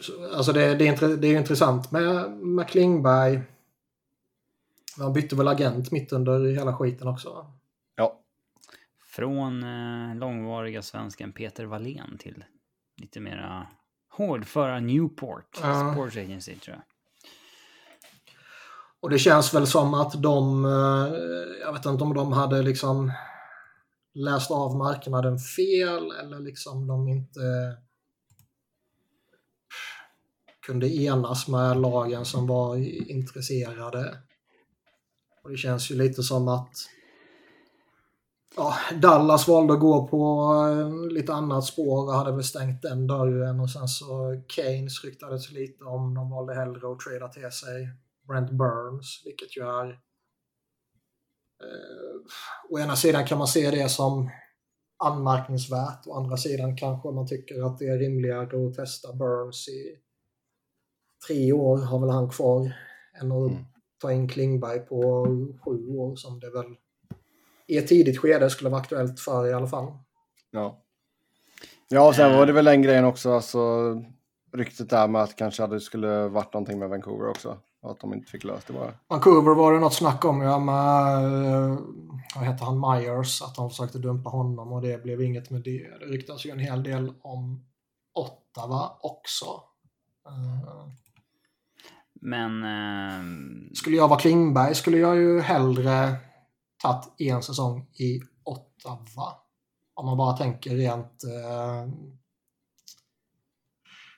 Så, Alltså det, det, är, det är ju intressant med, med Klingberg. Han bytte väl agent mitt under hela skiten också. Ja. Från eh, långvariga svensken Peter Wallén till lite mera hårdföra Newport Ja. Sports Agency tror jag. Och det känns väl som att de, eh, jag vet inte om de hade liksom läst av marknaden fel eller liksom de inte kunde enas med lagen som var intresserade. Och det känns ju lite som att ja, Dallas valde att gå på eh, lite annat spår och hade väl stängt den dörren och sen så Keynes ryktades lite om de valde hellre att trada till sig Brent Burns, vilket ju är eh, å ena sidan kan man se det som anmärkningsvärt, å andra sidan kanske man tycker att det är rimligare att testa Burns i tre år, har väl han kvar, än att Mm. ta in Klingberg på sju år som det väl i ett tidigt skede skulle vara aktuellt för i alla fall. Ja. Ja, och sen Eh. var det väl den grejen också, alltså ryktet där med att kanske det skulle varit någonting med Vancouver också. Att de inte fick löst det bara. Vancouver var det något snack om, ja med, eh, vad heter han, Myers, att de försökte dumpa honom och det blev inget med det. Det ryktas ju en hel del om Ottawa också. Men eh, Skulle jag vara Klingberg skulle jag ju hellre tagit en säsong i Ottawa. Om man bara tänker rent eh,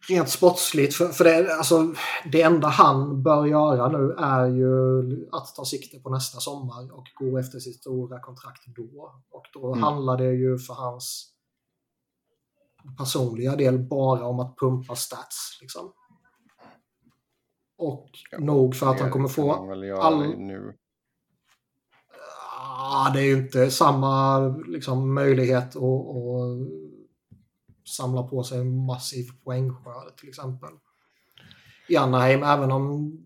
rent sportsligt. För, för det, alltså, det enda han bör göra nu är ju att ta sikte på nästa sommar och gå efter sitt stora kontrakt då. Och då Mm. handlar det ju för hans personliga del bara om att pumpa stats. Liksom. Och Ja, nog för att han kommer få all- nu. Ah, det är ju inte samma liksom, möjlighet att, att samla på sig en massiv poängskörd till exempel. I Anaheim, även om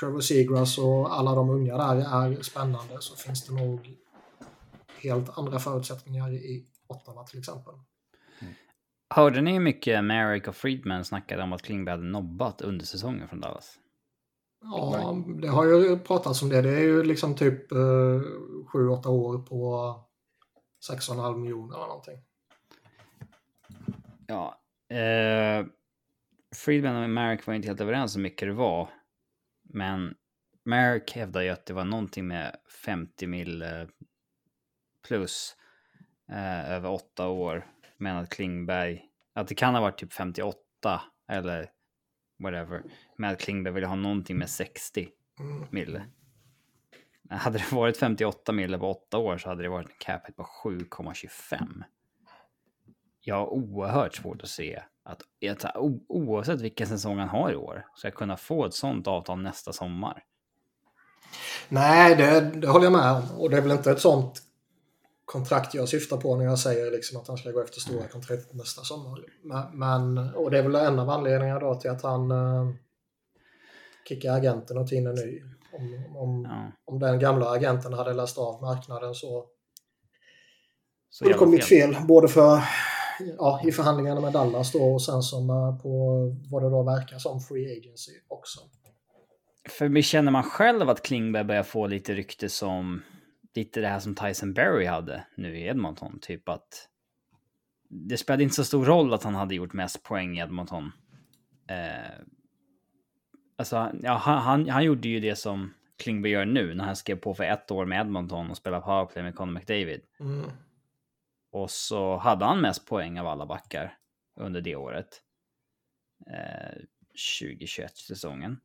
Trevor Seagrass och alla de unga där är spännande så finns det nog helt andra förutsättningar i Ottawa till exempel. Hörde ni hur mycket Merrick och Friedman snackade om att Klingberg hade nobbat under säsongen från Dallas? Ja, det har ju pratats om det. Det är ju liksom typ eh, 7-8 år på 6,5 miljoner eller någonting. Ja. Eh, Friedman och Merrick var inte helt överens om hur mycket det var. Men Merrick hävdar ju att det var någonting med 50 mil eh, plus eh, över åtta år. Men att Klingberg, att det kan ha varit typ 58 eller whatever. Men att Klingberg ville ha någonting med 60 Mm. mille. Hade det varit 58 mille på åtta år så hade det varit en cap på 7,25. Jag har oerhört svårt att se att oavsett vilken säsong han har i år ska jag kunna få ett sånt avtal nästa sommar. Nej, det, det håller jag med om. Och det är väl inte ett sånt kontrakt jag syftar på när jag säger liksom att han ska gå efter stora kontrakt nästa sommar. Men, men, och det är väl en av anledningarna då till att han uh, kickar agenten och tar in en ny. Om, om, Ja, om den gamla agenten hade läst av marknaden så så det kommit fel, både för ja, i förhandlingarna med Dallas då och sen som eh, på vad det då verkar som free agency också. För mig känner man själv att Klingberg börjar få lite rykte som lite det här som Tyson Berry hade nu i Edmonton. Typ att det spelade inte så stor roll att han hade gjort mest poäng i Edmonton. Eh, alltså, ja, han, han, han gjorde ju det som Klingberg gör nu när han skrev på för ett år med Edmonton och spelade powerplay med Conor McDavid. Mm. Och så hade han mest poäng av alla backar under det året. Eh, 2021-säsongen.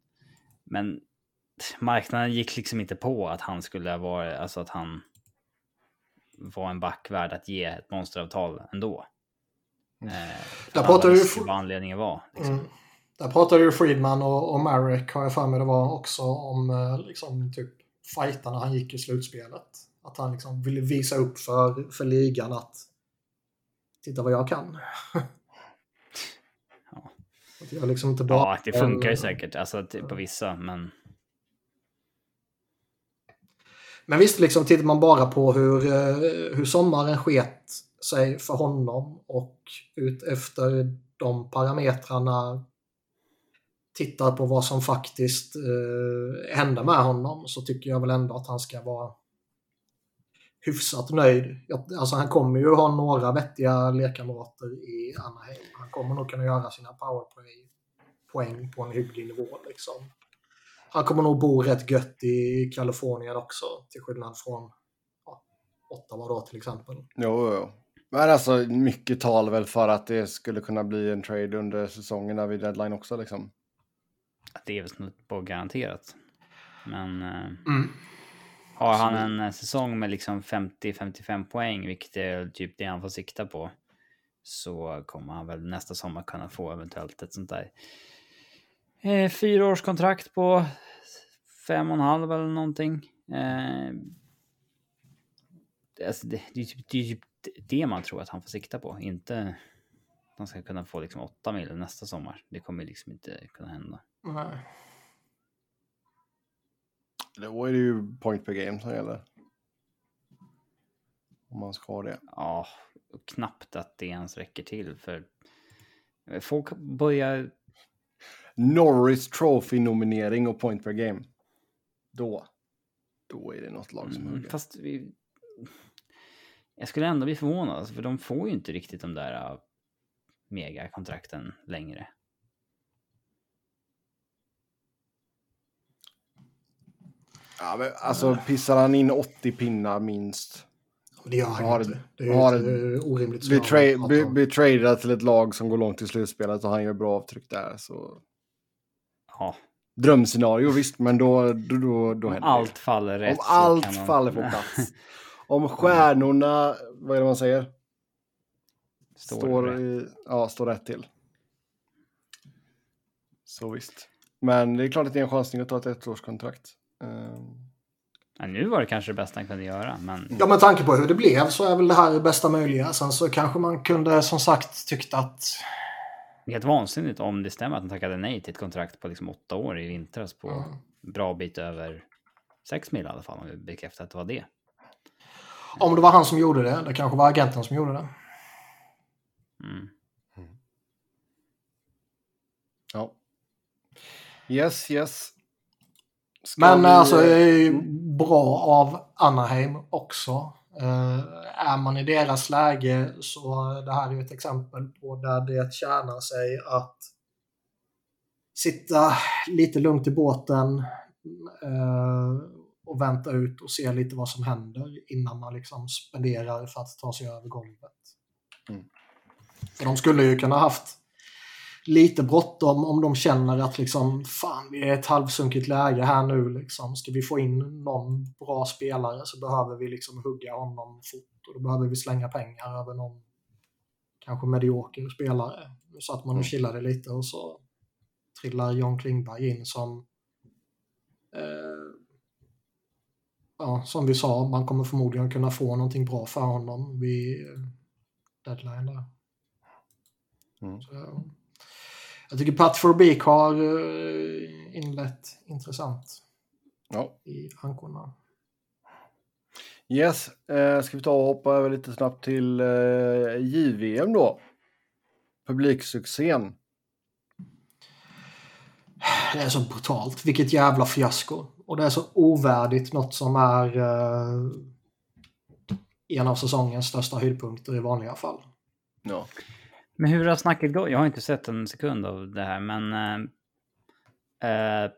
Men marknaden gick liksom inte på att han skulle vara, alltså att han var en back värd att ge ett monsteravtal ändå. Eh, Där pratar visste for- vad anledningen var. Liksom. Mm. Där pratade ju Friedman och, och Marek, har jag för mig det var också, om eh, liksom typ fightarna han gick i slutspelet. Att han liksom ville visa upp för, för ligan att titta vad jag kan. Ja. Att jag liksom inte bara... Ja, det funkar ju säkert alltså, till- på vissa, men men visst, liksom, tittar man bara på hur, eh, hur sommaren sket sig för honom och ut efter de parametrarna tittar på vad som faktiskt eh, hände med honom så tycker jag väl ändå att han ska vara hyfsat nöjd. Alltså han kommer ju ha några vettiga lekkamrater i Anaheim. Han kommer nog kunna göra sina powerplay-poäng på en hygglig nivå. Liksom. Han kommer nog bo rätt gött i Kalifornien också, till skillnad från ja, Ottawa då till exempel. Jo, jo. Men alltså mycket tal väl för att det skulle kunna bli en trade under säsongerna vid deadline också liksom. det är väl snudd på garanterat. Men eh, Mm. har han en eh, säsong med liksom 50-55 poäng, vilket är typ det han får sikta på, så kommer han väl nästa sommar kunna få eventuellt ett sånt där eh, fyraårskontrakt på fem och en halv eller någonting. Eh, det- alltså det, det, är typ, det är typ det man tror att han får sikta på, inte att han ska kunna få liksom åtta mil nästa sommar. Det kommer liksom inte kunna hända. Nej. Då är det ju point per game som gäller. Om man ska ha det. Ja, och knappt att det ens räcker till för folk börjar... Norris Trophy-nominering och point per game. Då. Då är det något lag som Mm, hugger. fast vi... Jag skulle ändå bli förvånad, alltså, för de får ju inte riktigt de där uh, megakontrakten längre. Ja, men, alltså pissar han in 80 pinnar minst. Det gör han Har inte. det- är har ett, eh, orimligt Blir, tra- blir tradad till ett lag som går långt i slutspelet och han gör bra avtryck där. Så... Ja, Drömscenario visst, men då, då, då, då händer allt det. faller rätt. Om så allt kan man- faller på plats. Om stjärnorna, vad är det man säger? Står Står, i, ja, står rätt till. Så visst. Men det är klart att det är en chansning att ta ett ettårskontrakt. Um, Ja, nu var det kanske det bästa han kunde göra, men Ja, med tanke på hur det blev så är väl det här det bästa möjliga. Sen så kanske man kunde som sagt tyckt att helt vansinnigt om det stämmer att han tackade nej till ett kontrakt på liksom åtta år i vintras på Ja. bra bit över sex mil i alla fall, om vi bekräftar att det var det. om det var han som gjorde det, det kanske var agenten som gjorde det. Mm. ja. Yes, yes. Ska Men vi- alltså, det är ju bra av Anaheim också. Eh, är man i deras läge så det här är ju ett exempel på där det tjänar sig att sitta lite lugnt i båten eh, och vänta ut och se lite vad som händer innan man liksom spenderar för att ta sig över golvet. Mm. För de skulle ju kunna haft lite bråttom om de känner att liksom, fan, vi är ett halvsunkigt läge här nu. Liksom. Ska vi få in någon bra spelare så behöver vi liksom hugga honom fort och då behöver vi slänga pengar över någon kanske medioker spelare. Nu satt man och chillade lite och så trillar John Klingberg in som eh, ja, som vi sa, man kommer förmodligen kunna få någonting bra för honom vid eh, deadline där. Mm. Så, jag tycker Pat Forbeek har eh, inlett intressant Ja. i ankorna. Yes, eh, ska vi ta och hoppa över lite snabbt till eh, JVM då. Publiksuccén. Det är så brutalt. Vilket jävla fiasko. Och det är så ovärdigt något som är eh, en av säsongens största höjdpunkter i vanliga fall. Ja. Men hur har snacket gått? Jag har inte sett en sekund av det här, men... Eh, eh,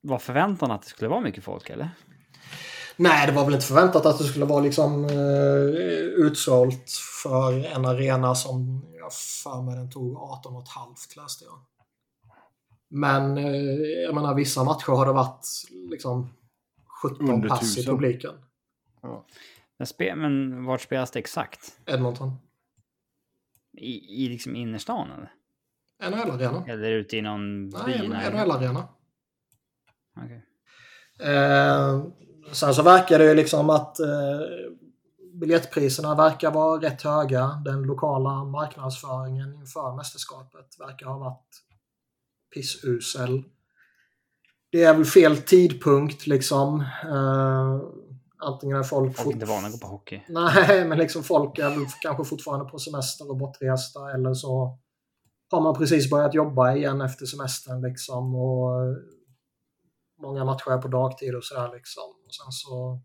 var förväntan att det skulle vara mycket folk, eller? Nej, det var väl inte förväntat att det skulle vara liksom eh, utsålt för en arena som jag för mig den tog 18 och ett halvt läste jag. Men eh, jag menar vissa matcher har det varit liksom 17 Under pass i publiken. Men, spe, men vart spelas det exakt? Edmonton. I, i liksom innerstan, eller? NHL-arena. Eller ute i någon by? Nej? NHL-arena. Okej. Eh, sen så verkar det ju liksom att eh, biljettpriserna verkar vara rätt höga. Den lokala marknadsföringen inför mästerskapet verkar ha varit pissusel. Det är väl fel tidpunkt liksom. Eh, antingen är folk... Folk är inte vana att gå på hockey. Nej, men liksom folk är kanske fortfarande på semester och bortresta eller så har man precis börjat jobba igen efter semestern liksom och många matcher är på dagtid och sådär liksom. Och sen så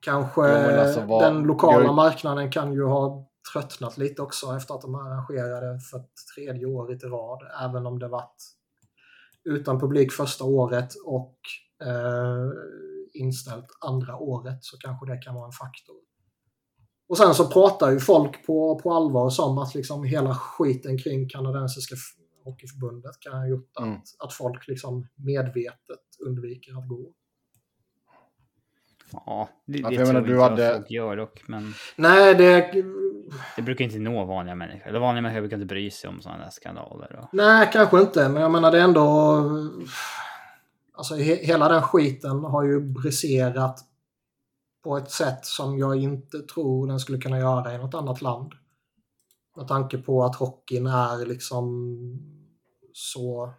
kanske men alltså, vad- den lokala jag- marknaden kan ju ha tröttnat lite också efter att de arrangerade för tredje året i rad, även om det varit utan publik första året och eh, inställt andra året så kanske det kan vara en faktor. Och sen så pratar ju folk på, på allvar som att liksom hela skiten kring kanadensiska hockeyförbundet kan ha gjort att, Mm. att folk liksom medvetet undviker att gå. Ja, det, det jag tror menar, inte du jag hade- folk gör dock. Men Nej, det... det brukar inte nå vanliga människor. Eller vanliga människor brukar inte bry sig om sådana där skandaler. Och... Nej, kanske inte, men jag menar det är ändå... Alltså he, hela den skiten har ju briserat på ett sätt som jag inte tror den skulle kunna göra i något annat land. Med tanke på att hockeyn är liksom så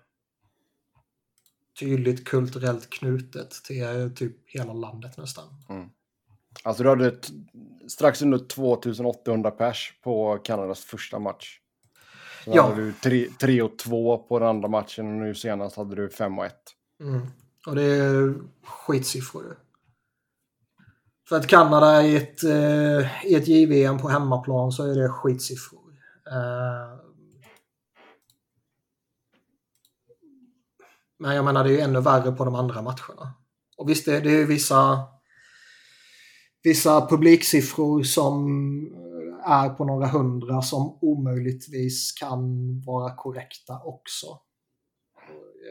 tydligt kulturellt knutet till typ hela landet nästan. Alltså du hade strax under 2800 pers på Kanadas första match. Så Ja. hade du 3 och 2 på den andra matchen och nu senast hade du 5 och 1. Mm. Och det är skitsiffror ju. För att Kanada i ett, eh, i ett JVM på hemmaplan så är det skitsiffror. Eh, men jag menar det är ju ännu värre på de andra matcherna. Och visst, det, det är ju vissa, vissa publiksiffror som är på några hundra som omöjligtvis kan vara korrekta också.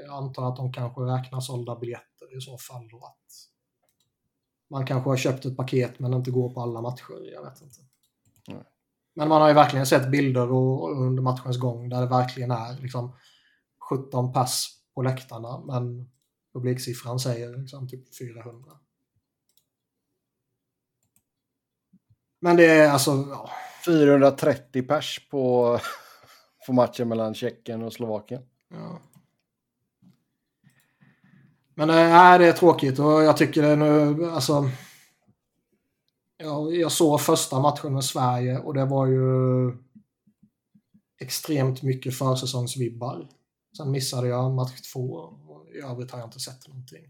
Jag antar att de kanske räknar sålda biljetter i så fall. Och att man kanske har köpt ett paket men inte går på alla matcher. Jag vet inte. Nej. Men man har ju verkligen sett bilder och, och under matchens gång där det verkligen är liksom 17 pass på läktarna men publiksiffran säger liksom typ 400. Men det är alltså, ja, 430 pers på, på matchen mellan Tjeckien och Slovakien. Ja. Men eh, nej, det är tråkigt och jag tycker det nu, alltså. Jag, jag såg första matchen med Sverige och det var ju extremt mycket försäsongsvibbar. Sen missade jag match två och i övrigt har jag inte sett någonting.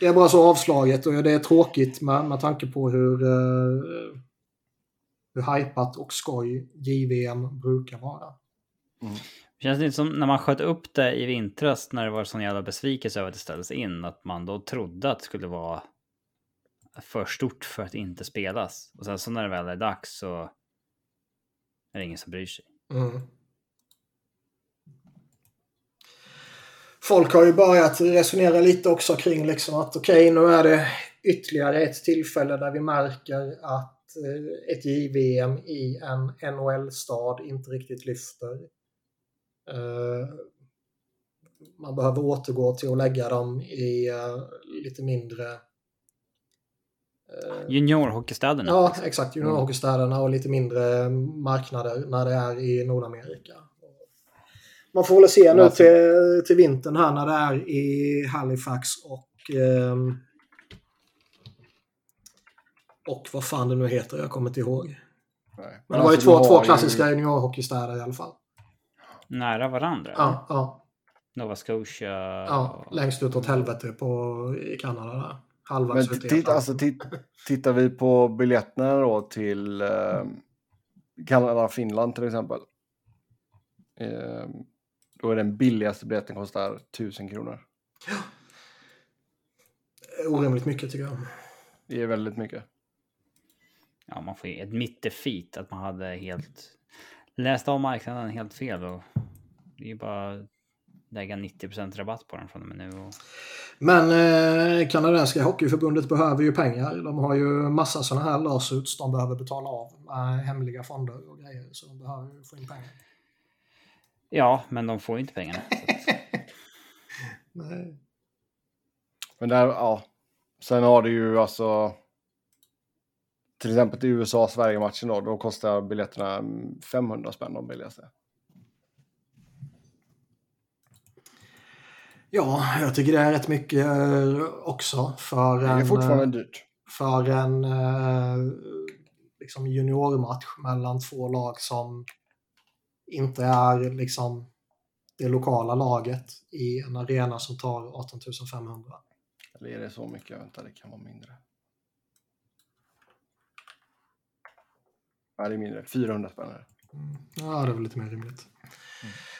Det är bara så avslaget och det är tråkigt med, med tanke på hur, eh, hur hypat och skoj JVM brukar vara. Mm. Känns det inte som när man sköt upp det i vintras när det var sån jävla besvikelse över att det ställdes in, att man då trodde att det skulle vara för stort för att inte spelas. Och sen så när det väl är dags så är det ingen som bryr sig. Mm. Folk har ju börjat resonera lite också kring liksom att okej, nu är det ytterligare ett tillfälle där vi märker att eh, ett JVM i en NHL-stad inte riktigt lyfter. Eh, man behöver återgå till att lägga dem i eh, lite mindre eh, Juniorhockeystäderna. Ja, exakt. Juniorhockeystäderna och lite mindre marknader när det är i Nordamerika. Man får väl se nu till, till vintern här när det är i Halifax och... ehm, och vad fan det nu heter, jag kommer inte ihåg. Nej. Men det var ju alltså, två, du två har klassiska juniorhockeystäder i alla fall. Nära varandra. Ja, ja, Nova Scotia. ja. Längst ut åt helvete på, i Kanada där. Halva Men titta, alltså, tit, tittar vi på biljetterna då till eh, Kanada-Finland till exempel. Eh, då är den billigaste biljetten kostar 1000 kronor. Orimligt mycket tycker jag. Det är väldigt mycket. Ja, man får ju ett mittefit att man hade helt läst av marknaden helt fel och det är ju bara lägga 90% rabatt på den från och med nu. Och... Men eh, kanadensiska hockeyförbundet behöver ju pengar. De har ju massa sådana här lawsuits de behöver betala av med hemliga fonder och grejer. Så de behöver ju få in pengar. Ja, men de får ju inte pengarna. Nej. Men där, ja. Sen har du ju alltså... Till exempel till USA-Sverige-matchen då, då kostar biljetterna 500 spänn de billigaste. Ja, jag tycker det är rätt mycket eh, också för Det är en, fortfarande eh, dyrt. för en eh, liksom juniormatch mellan två lag som inte är liksom det lokala laget i en arena som tar 18 500. Eller är det så mycket? Vänta, det kan vara mindre. Nej, det är mindre. 400 spänn. det. Ja, det är väl lite mer rimligt.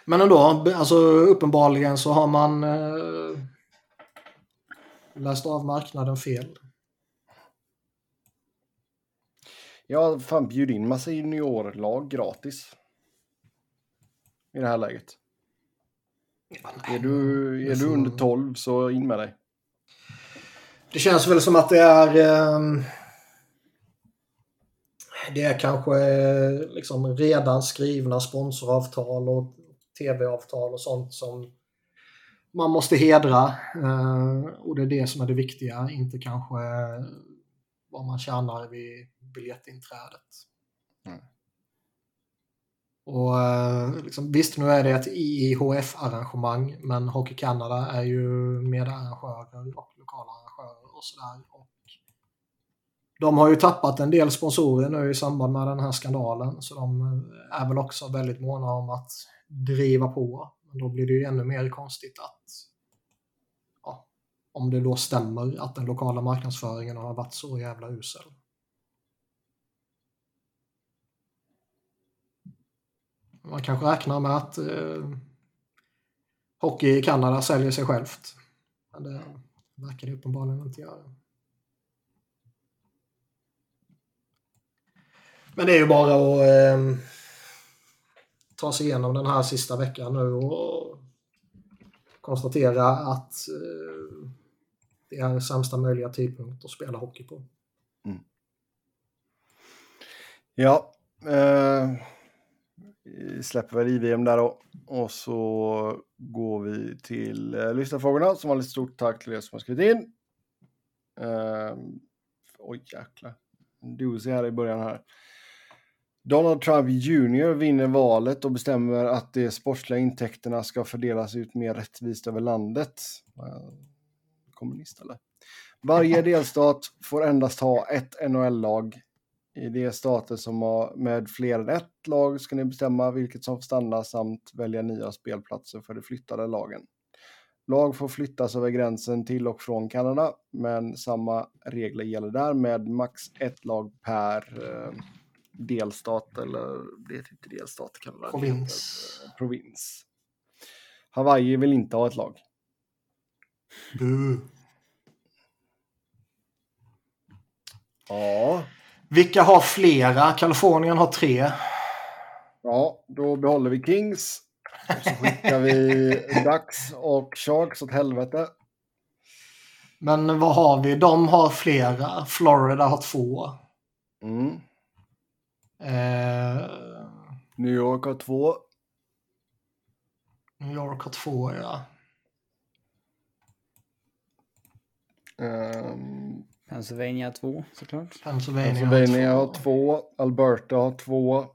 Men ändå, alltså uppenbarligen så har man eh, läst av marknaden fel. Ja, fan bjud in massa juniorlag gratis. I det här läget. Är du, är du får- under 12 så in med dig. Det känns väl som att det är... ehm, det är kanske eh, liksom redan skrivna sponsoravtal och tv-avtal och sånt som man måste hedra. Eh, och det är det som är det viktiga, inte kanske vad man tjänar vid biljettinträdet. Mm. Och eh, liksom, visst, nu är det ett IIHF-arrangemang, men Hockey Canada är ju medarrangörer och lokala arrangörer och sådär. Och de har ju tappat en del sponsorer nu i samband med den här skandalen, så de eh, är väl också väldigt måna om att driva på. Men då blir det ju ännu mer konstigt att ja, om det då stämmer att den lokala marknadsföringen har varit så jävla usel. Man kanske räknar med att eh, hockey i Kanada säljer sig självt. Men det verkar det uppenbarligen inte göra. Men det är ju bara att eh, ta sig igenom den här sista veckan nu och konstatera att eh, det är sämsta möjliga tidpunkt att spela hockey på. Mm. Ja, eh, vi släpper väl IVM där då. Och så går vi till eh, lyssnarfrågorna som vanligt lite stort tack till er som har skrivit in. Eh, oj jäklar. En här i början här. Donald Trump Jr vinner valet och bestämmer att de sportsliga intäkterna ska fördelas ut mer rättvist över landet. Kommunist eller? Varje delstat får endast ha ett NHL-lag. I de stater som har med fler än ett lag ska ni bestämma vilket som får stanna samt välja nya spelplatser för de flyttade lagen. Lag får flyttas över gränsen till och från Kanada, men samma regler gäller där med max ett lag per eh, delstat, eller det heter inte delstat Kanada. det Provins. heter, eh, provins. Hawaii vill inte ha ett lag. Bu. Ja, Vilka har flera? Kalifornien har tre. ja, då behåller vi Kings. Och så skickar vi Ducks och Sharks åt helvete. Men vad har vi? De har flera. Florida har två. Mm. Eh, New York har två. New York har två, ja. Um, Pennsylvania 2 såklart. Pennsylvania, Pennsylvania har har två. Alberta har två.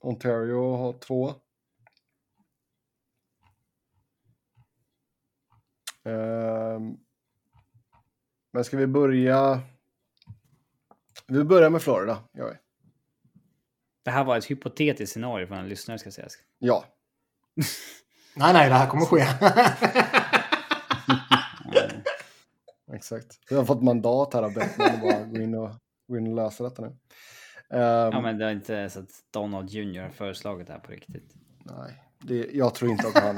Ontario har två. Ehm, men ska vi börja? Vi börjar med Florida, gör vi. Det här var ett hypotetiskt scenario för en lyssnare ska sägas. Ja, Nej, nej, det här kommer ske. exakt. Vi har fått mandat här av Bettman att bara gå in och, gå in och lösa detta nu. Ehm, Ja, men det är inte så att Donald Jr. har föreslagit det här på riktigt. Nej, det, jag tror inte att han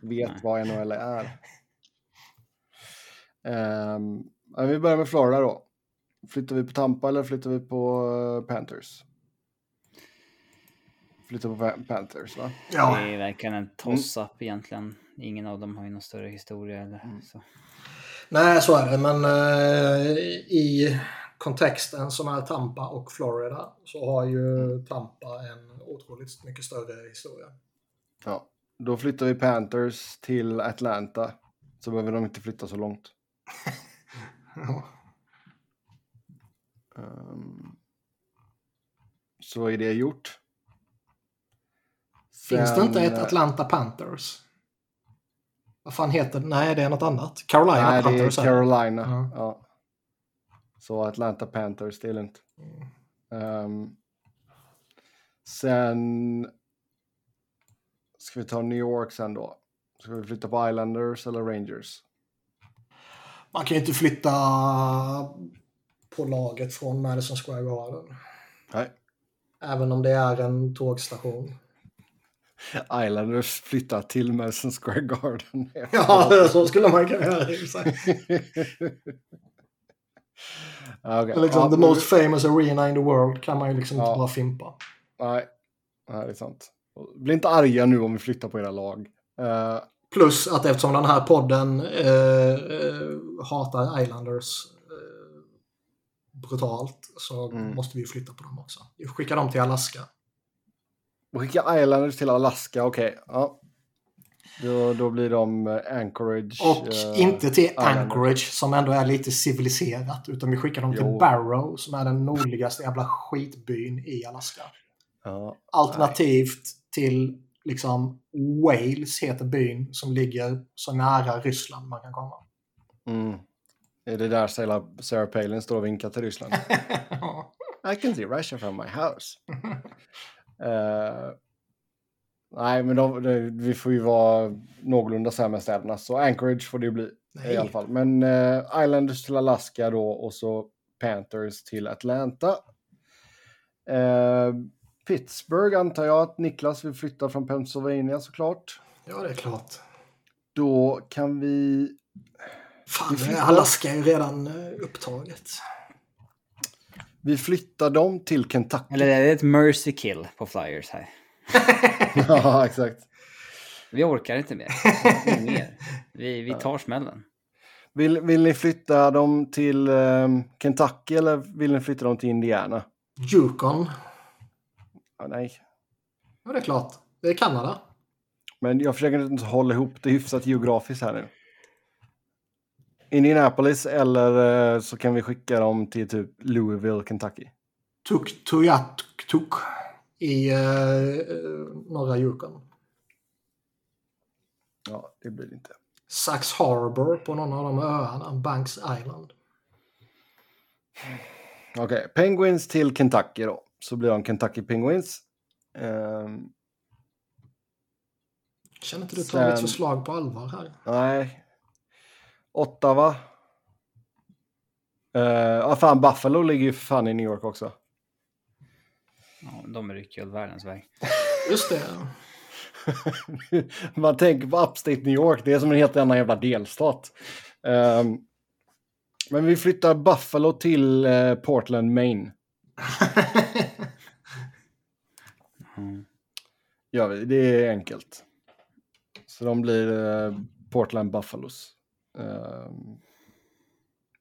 vet Nej. vad NHL är. Um, vi börjar med Florida då. Flyttar vi på Tampa eller flyttar vi på eh, Panthers? Flyttar på Pa- Panthers va? Ja, Det är verkligen en toss-up egentligen. Ingen av dem har ju någon större historia eller så. nej så är det. Men eh, i kontexten som är Tampa och Florida så har ju Tampa en otroligt mycket större historia. Ja. Då flyttar vi Panthers till Atlanta. Så behöver de inte flytta så långt. Ja. Ehm, så är det gjort. Finns det inte ett eh, Atlanta Panthers? Vad fan heter det? Nej, det är något annat. Carolina Nej, är Panthers. är det. Carolina. Ja. Ja. Så Atlanta Panthers, det är lugnt. Ehm, sen ska vi ta New York sen då. Ska vi flytta på Islanders eller Rangers? Man kan ju inte flytta på laget från Madison Square Garden. Nej. Även om det är en tågstation. Islanders flyttar till Madison Square Garden. Ja, så skulle man kunna göra. Men liksom, Ja, the most famous arena in the world kan man ju liksom Ja. inte bara fimpa. Nej, nej, det är sant. Bli inte arga nu om vi flyttar på era lag. Eh, Plus att eftersom den här podden eh, hatar Islanders brutalt så Mm. måste vi ju flytta på dem också. Vi skickar dem till Alaska. Och skicka Islanders till Alaska, okej. Ja. Då, då blir de eh, Anchorage. Och eh, inte till Islanders. Anchorage som ändå är lite civiliserat. Utan vi skickar dem till Jo. Barrow som är den nordligaste jävla skitbyn i Alaska. Ja, Alternativt till liksom Wales heter byn som ligger så nära Ryssland man kan komma. mm. Är det där Sarah, Palin står och vinkar till Ryssland? I can see Russia from my house. Eh, nej, men de, de, vi får ju vara någorlunda med städerna. Så Anchorage får det ju bli i alla fall. Men eh, Islanders till Alaska då och så Panthers till Atlanta. Eh, Pittsburgh antar jag att Niklas vill flytta från Pennsylvania såklart. ja, det är klart. Då kan vi... Fan, Alaska är ju redan upptaget. Vi flyttar dem till Kentucky. Eller är det ett mercy kill på Flyers här? ja, exakt. Vi orkar inte mer. Mer. Vi, vi tar smällen. Vill, vill ni flytta dem till eh, Kentucky eller vill ni flytta dem till Indiana? Yukon. Ja, nej, Ja, det är klart. Det är Kanada. men jag försöker inte hålla ihop det hyfsat geografiskt här nu. Indianapolis eller eh, så kan vi skicka dem till typ Louisville, Kentucky. Tuk Tuyatuk i eh, norra Yukon. Ja, det blir det inte. Sax Harbor på någon av de öarna. Banks Island. Okej, Penguins till Kentucky då. Så blir de Kentucky Penguins. Ehm, Känner inte du Sen- förslag på allvar här? nej. Ottawa. Uh, ja, fan, Buffalo ligger ju för fan i New York också. Ja, de rycker ju åt världens väg. Just det. Man tänker på Upstate New York, det är som en helt annan jävla delstat. Ehm, men vi flyttar Buffalo till eh, Portland, Maine. Mm. Vi. Det är enkelt. Så de blir eh, Portland Buffalos. Ehm,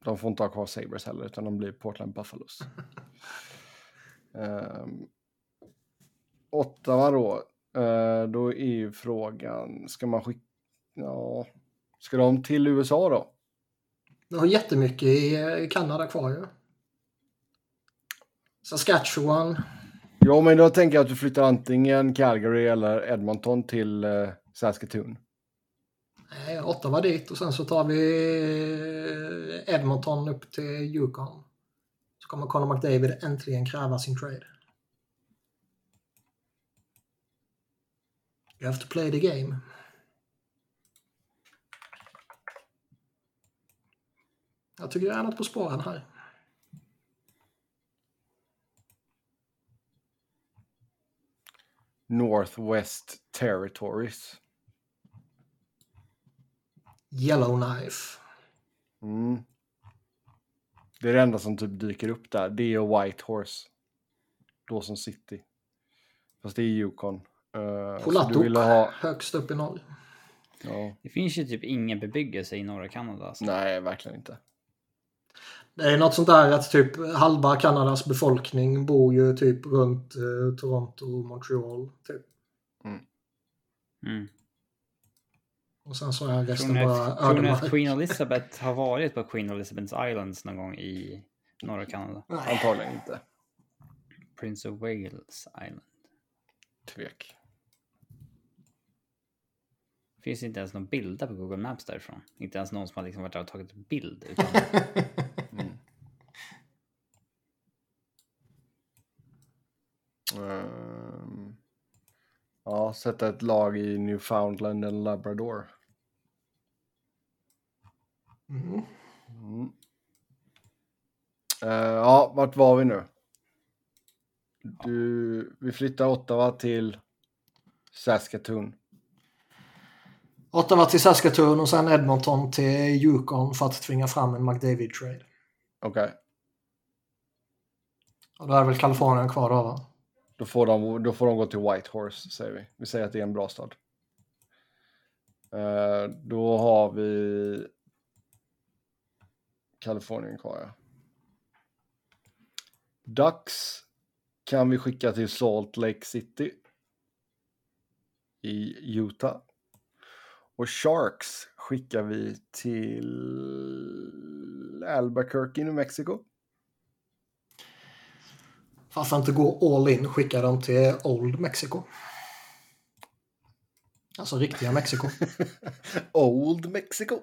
de får inte ha kvar Sabres heller, utan de blir Portland Buffalos. um, Ottawa då. Eh, då är ju frågan, ska man skicka... Ja, ska de till USA då? Du har jättemycket i eh, Kanada kvar ju. Saskatchewan. Ja, men då tänker jag att du flyttar antingen Calgary eller Edmonton till eh, Saskatoon. Nej, Ottawa dit och sen så tar vi eh, Edmonton upp till Yukon. Så kommer Conor McDavid äntligen kräva sin trade. You have to play the game. Jag tycker jag är något på spåren här. Northwest Territories. Yellowknife. Mm. Det är det enda som typ dyker upp där. Det och Whitehorse. Dawson City. Fast det är Yukon. Uh, Polatok, ha... högst upp i norr. Ja. Det finns ju typ ingen bebyggelse i norra Kanada. Alltså. Nej, verkligen inte. Det är något sånt där att typ halva Kanadas befolkning bor ju typ runt eh, Toronto och Montreal. Typ. Mm. Mm. Och sen så är resten tror bara att, Tror ni att ödemark. Queen Elizabeth har varit på Queen Elizabeth Islands någon gång i norra Kanada? Nej. Antagligen inte. Prince of Wales Island. Tvek. Finns inte ens någon bilder på Google Maps därifrån. Inte ens någon som har liksom varit där och tagit en bild. Utan ja, sätta ett lag i Newfoundland eller Labrador. Mm. Mm. Eh, ja, vart var vi nu? Du, vi flyttar Ottawa till Saskatoon. Ottawa till Saskatoon och sen Edmonton till Yukon för att tvinga fram en McDavid-trade. Okej, Och då är väl Kalifornien kvar då va? Då, får de, då får de gå till Whitehorse säger vi. Vi säger att det är en bra stad. Eh, då har vi Kalifornien kvar ja. Ducks kan vi skicka till Salt Lake City i Utah. Och Sharks skickar vi till Albuquerque i New Mexico. Fast inte gå all in skickar de till Old Mexico. Alltså riktiga Mexiko. Old Mexico.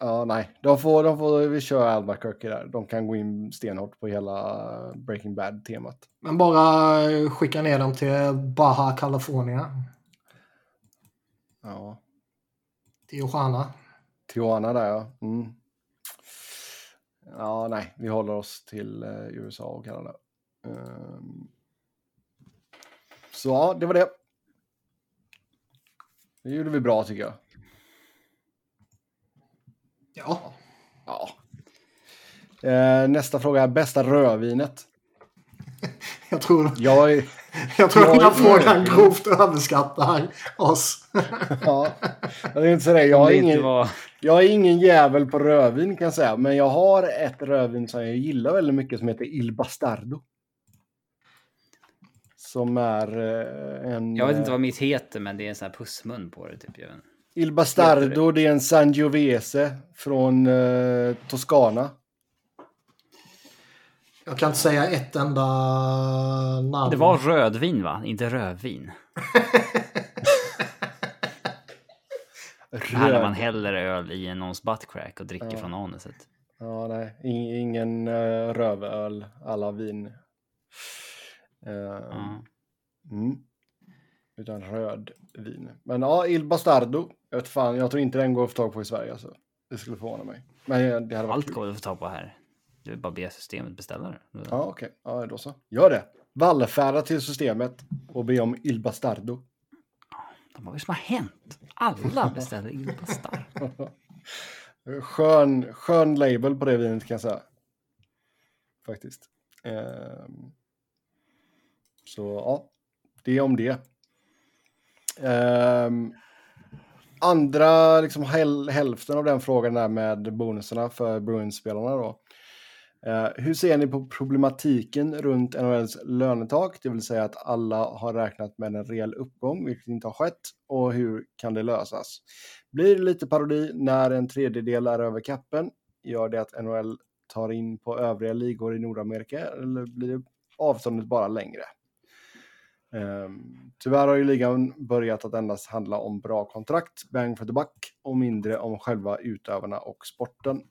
Ja, nej, de får, de får vi köra Albuquerque där. De kan gå in stenhårt på hela Breaking Bad-temat. Men bara skicka ner dem till Baja California. Ja, Tijuana. Tijuana där ja. Mm. Ja, nej, vi håller oss till eh, USA och Kanada. Ehm. Så ja, det var det. Det gjorde vi bra tycker jag. Ja. Ja. Eh, nästa fråga är bästa rödvinet. Jag tror, Jag är... jag tror Jag den här är frågan grovt överskattar oss. Ja, jag inte säga det. Jag inte ingen... Jag är ingen jävel på rödvin kan jag säga, men jag har ett rödvin som jag gillar väldigt mycket som heter Il Bastardo. Som är eh, en... Jag vet inte eh, vad mitt heter, men det är en sån här pussmun på det. Typ. Il Bastardo, det är en Sangiovese från eh, Toscana. Jag kan inte säga ett enda namn. Det var rödvin, va? Inte rödvin. Här när man Röd. häller öl i någons buttcrack och dricker Ja. från anuset. Ja, nej. In, ingen uh, rövöl, alla vin. Eh, Ja. mm. Utan rödvin. Men ja, Il Bastardo. Jag vet fan, jag tror inte den går att få tag på i Sverige. Alltså. Det skulle förvåna mig. Men eh, det hade varit Allt kul. går att få tag på här. Du vill bara be systemet beställa det. Ja, okej. Ja, då så. Gör det. Vallfärda till systemet och be om Il Bastardo. Vad är det som har hänt? Alla beställer Il Bastar. Skön, skön label på det vinet kan jag säga. Faktiskt. Ehm. Så ja, det är om det. Um, Andra, liksom häl- hälften av den frågan där med bonuserna för Bruins-spelarna då. Eh, hur ser ni på problematiken runt NHLs lönetak? Det vill säga att alla har räknat med en rejäl uppgång, vilket inte har skett. Och hur kan det lösas? Blir det lite parodi när en tredjedel är över kappen? Gör det att NHL tar in på övriga ligor i Nordamerika eller blir avståndet bara längre? Um, tyvärr har ju ligan börjat att endast handla om bra kontrakt, bang for the buck och mindre om själva utövarna och sporten.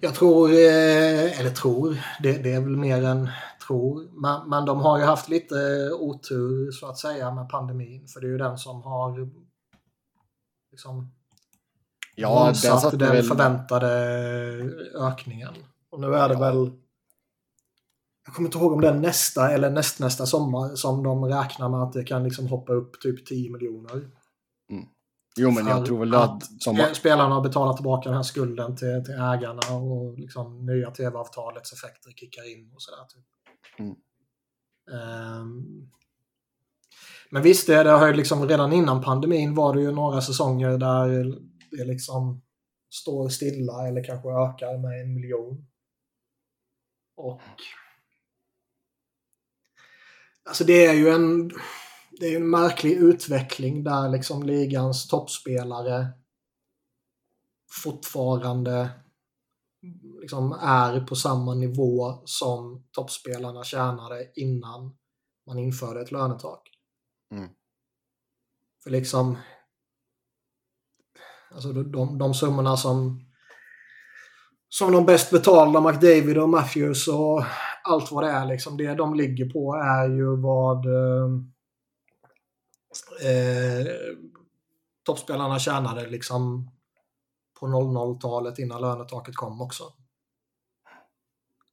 Jag tror, eh, eller tror, det, det är väl mer än tror. Men, men de har ju haft lite otur så att säga med pandemin. För det är ju den som har liksom Ja, den den väl... förväntade ökningen. Och nu är det Ja. väl... Jag kommer inte ihåg om det är nästa eller nästnästa sommar som de räknar med att det kan liksom hoppa upp typ 10 miljoner. Jo, men jag tror väl att... Som... spe- spelarna har betalat tillbaka den här skulden till, till ägarna och liksom nya tv-avtalets effekter kickar in och sådär. Typ. Mm. Um, men visst, det, det har ju liksom redan innan pandemin var det ju några säsonger där det liksom står stilla eller kanske ökar med en miljon. Och Alltså det är ju en, det är en märklig utveckling där liksom ligans toppspelare fortfarande liksom är på samma nivå som toppspelarna tjänade innan man införde ett lönetak. Mm. För liksom alltså de, de summorna som som de bäst betalda McDavid och Matthews och allt vad det är. Liksom, det de ligger på är ju vad eh, eh toppspelarna tjänade liksom på 00-talet innan lönetaket kom också.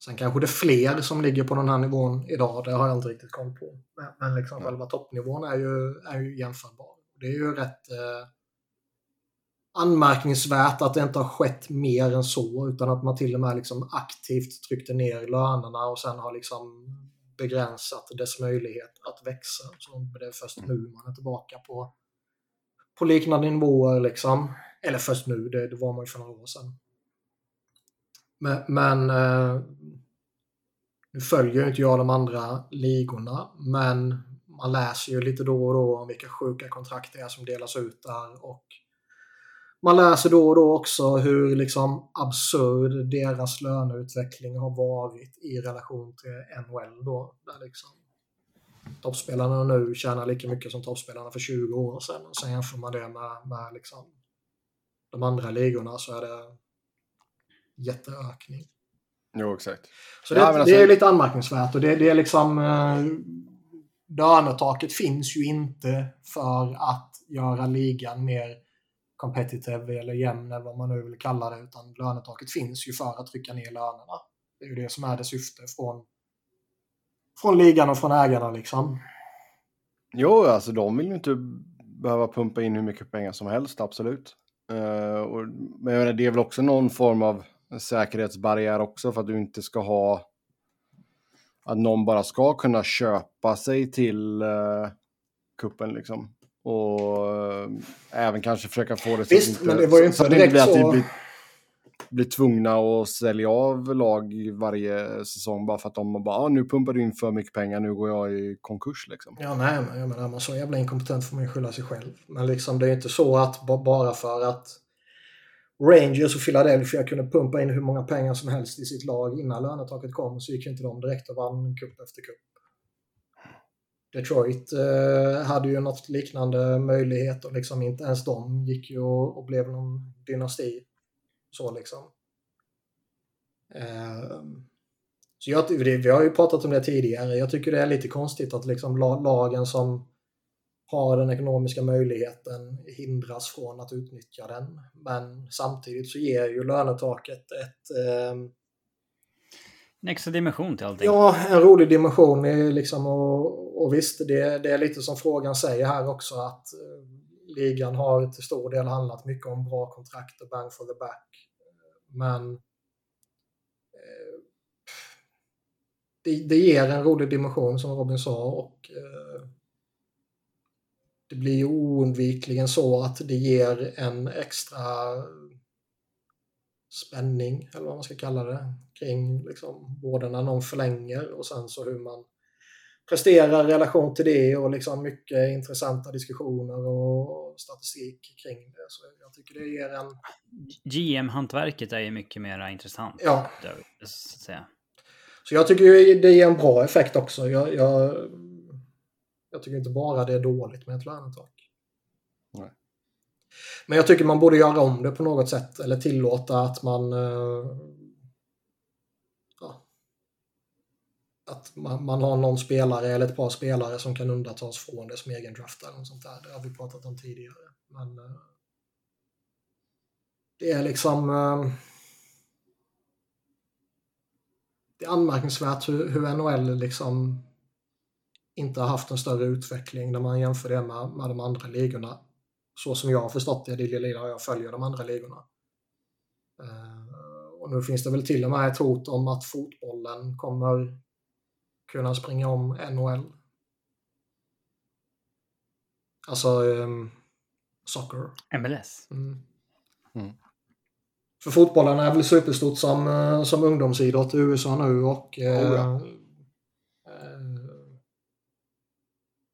Sen kanske det är fler som ligger på den här nivån idag, det har jag inte riktigt koll på. Men, men liksom mm. själva toppnivån är ju, är ju jämförbar. Det är ju rätt eh, anmärkningsvärt att det inte har skett mer än så, utan att man till och med liksom aktivt tryckte ner lönerna och sen har liksom begränsat dess möjlighet att växa. Så det är först nu man är tillbaka på, på liknande nivåer. Liksom. Eller först nu, det, det var man ju för några år sedan. Men, men eh, nu följer ju inte jag de andra ligorna, men man läser ju lite då och då om vilka sjuka kontrakt det är som delas ut där och man läser då och då också hur liksom absurd deras löneutveckling har varit i relation till NHL då. Där liksom toppspelarna nu tjänar lika mycket som toppspelarna för 20 år sedan. Och sen jämför man det med, med liksom de andra ligorna så är det jätteökning. Jo, exakt. Så det, ja, alltså... det är lite anmärkningsvärt och det, det är liksom eh, lönetaket finns ju inte för att göra ligan mer competitive eller jämn eller vad man nu vill kalla det. Utan lönetaket finns ju för att trycka ner lönerna. Det är ju det som är det syfte från, från ligan och från ägarna liksom. Jo, alltså de vill ju inte behöva pumpa in hur mycket pengar som helst, absolut. Uh, och, men jag menar, det är väl också någon form av säkerhetsbarriär också för att du inte ska ha att någon bara ska kunna köpa sig till uh, kuppen liksom. Och äh, även kanske försöka få det så Visst, att inte, men det var ju inte så, direkt så... Att vi blir, blir tvungna att sälja av lag varje säsong bara för att de bara, ah, nu pumpar du in för mycket pengar, nu går jag i konkurs liksom. Ja, nej, men jag menar, man så jävla inkompetent får man ju skylla sig själv. Men liksom det är inte så att bara för att Rangers och Philadelphia kunde pumpa in hur många pengar som helst i sitt lag innan lönetaket kom så gick inte de direkt och vann kupp efter kupp. Detroit eh, hade ju något liknande möjlighet och liksom inte ens de gick ju och, och blev någon dynasti. Så liksom. Eh, så jag, vi har ju pratat om det tidigare. Jag tycker det är lite konstigt att liksom lagen som har den ekonomiska möjligheten hindras från att utnyttja den. Men samtidigt så ger ju lönetaket ett eh, en extra dimension till allting. Ja, en rolig dimension. Liksom, och, och visst, det, det, är lite som frågan säger här också att eh, ligan har till stor del handlat mycket om bra kontrakt och bang for the back. Men eh, det, det, ger en rolig dimension som Robin sa och eh, det blir ju oundvikligen så att det ger en extra spänning, eller vad man ska kalla det, kring liksom, både när någon förlänger och sen så hur man presterar i relation till det och liksom mycket intressanta diskussioner och statistik kring det. Så jag tycker det ger en... GM-hantverket är ju mycket mer intressant. Ja. Så, att säga. så jag tycker det ger en bra effekt också. Jag, jag, jag tycker inte bara det är dåligt med ett lönetak. Nej. Men jag tycker man borde göra om det på något sätt eller tillåta att man eh, ja, att man, man, har någon spelare eller ett par spelare som kan undantas från det som egen draftar och sånt där. Det har vi pratat om tidigare. Men eh, det är liksom eh, det är anmärkningsvärt hur, hur NHL liksom inte har haft en större utveckling när man jämför det med, med de andra ligorna så som jag har förstått det, det lilla jag följer de andra ligorna. Eh, och nu finns det väl till och med ett hot om att fotbollen kommer kunna springa om NHL. Alltså um, soccer. MLS. Mm. Mm. För fotbollen är väl superstort som, eh, som ungdomsidrott i USA nu och eh, Oh ja. eh,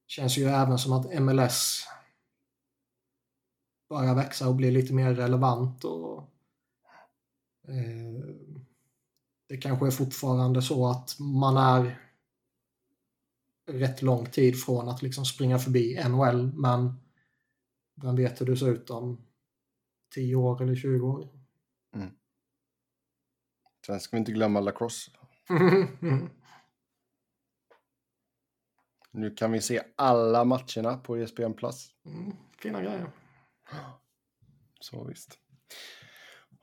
känns ju även som att MLS börjar växa och bli lite mer relevant. Och, eh, det kanske är fortfarande så att man är rätt lång tid från att liksom springa förbi NHL men vem vet hur det ser ut om 10 år eller 20 år. Sen ska vi inte glömma lacrosse. Nu kan vi se alla matcherna på ESPN+. Plus. Mm, fina grejer. Så visst.